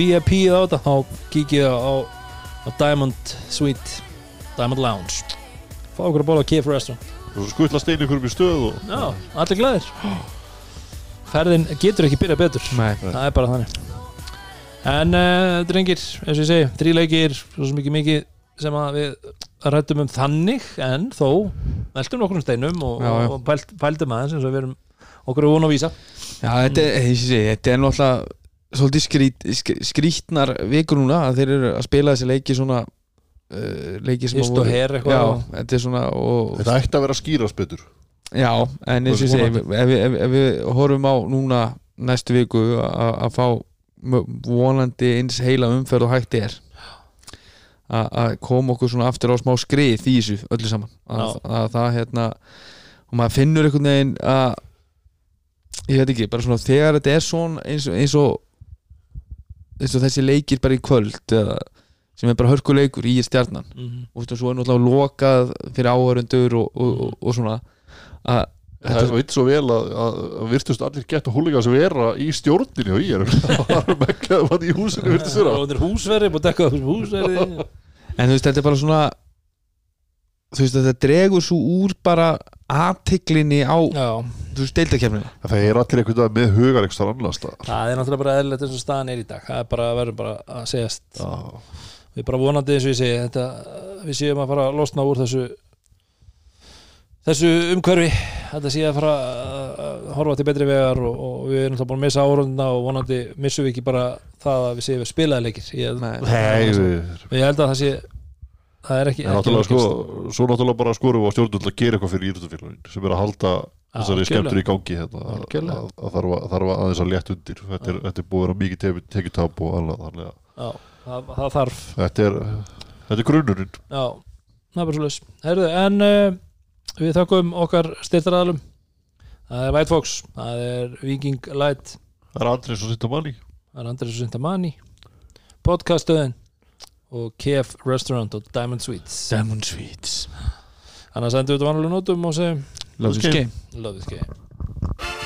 Speaker 1: VIP á þetta þá kíkið á, á Diamond Suite Diamond Lounge fá okkur að bóla á KF Restaurant.
Speaker 3: Og svo skutla Steini ykkur upp í stöð og
Speaker 1: Já, allir glæðir Ferðin getur ekki byrjað betur.
Speaker 2: Nei.
Speaker 1: Það er bara þannig. En uh, drengir, eins og ég segi Þrý leikir, svo ekki mikið sem að við rættum um þannig en þó veltum nokkur um steinum og,
Speaker 2: Já, já.
Speaker 1: og pælt, pældum aðeins eins og við erum okkur er von að vísa.
Speaker 2: Já, þetta er, ég sé, þetta er náttúrulega svolítið skrít, skr- skrítnar vikur núna að þeir eru að spila þessi leiki svona leiki sem að
Speaker 1: og her eitthvað.
Speaker 2: já, þetta er svona og,
Speaker 3: Þetta ætti að vera skýrast betur
Speaker 2: já, en eins og ég segi ef, ef, ef, ef við horfum á núna næstu viku að fá vonandi eins heila umferð og hægt er a- að koma okkur svona aftur á smá skrið í þessu öllu saman. Að, það hérna og maður finnur einhvern veginn að ég veit ekki, bara svona þegar þetta er svona eins og eins og þessi leikir bara í kvöld eða, sem er bara hörkuleikur í stjarnan.
Speaker 1: Mhm.
Speaker 2: og veist, svo er náttúrulega lokað fyrir áhörundur og, og, og, og svona. Að
Speaker 3: Það er veit svo vel að, að, að virtust allir geta húlinga sem vera í stjórninu og ég er það var mekkað mann í húsinu virtust vera
Speaker 1: Og þetta er húsverði, búið að dekka upp húsverði.
Speaker 2: En þú veist, þetta er bara svona þú veist, þetta dregur svo úr bara aðtiklinni á,
Speaker 1: Já,
Speaker 2: þú veist, deildakefninu
Speaker 3: Það er allir einhvern veginn með hugar einhvers þar annars staðar.
Speaker 1: það er náttúrulega bara eðlilegt eins og staðan er í dag. Það er bara, verður bara að segjast.
Speaker 3: Já.
Speaker 1: Við bara vonandi eins og ég segi þetta, Við séum að fara að losna úr þessu þessu umhverfi. Þetta sé að fara að- horfa til betri vegar og, og við erum náttúrulega búin að missa árundina og vonandi missum við ekki bara það að við séum við spilaði leikir. Ég,
Speaker 2: Nei.
Speaker 3: Nei, við,
Speaker 1: ég held að það sé það er ekki,
Speaker 3: en
Speaker 1: ekki
Speaker 3: sko, svo náttúrulega bara skorum við á stjórnvöld að gera eitthvað fyrir íþjóttafélagin sem er að halda þessari skemmtur í gangi þetta, að, að, að þarf, að, þarf að aðeins að létt undir. Þetta er, þetta er búið að vera mikið tekjutap og annað þannig að
Speaker 1: Já, það, það þarf.
Speaker 3: Þetta er, þetta er grunnurinn
Speaker 1: Já, það er bara svo Herðu, en uh, við þakkum okkar styrtaraðalum Það er White Fox, það er Viking Light.
Speaker 3: Það er Andrés og Sinta Manni
Speaker 1: Það er Andres Sintamani. Podcastöðin og KF Restaurant og Diamond Sweets.
Speaker 2: Diamond Sweets.
Speaker 1: Annars endur við þetta vanlega nótum og segjum
Speaker 2: Love this game.
Speaker 1: Love this game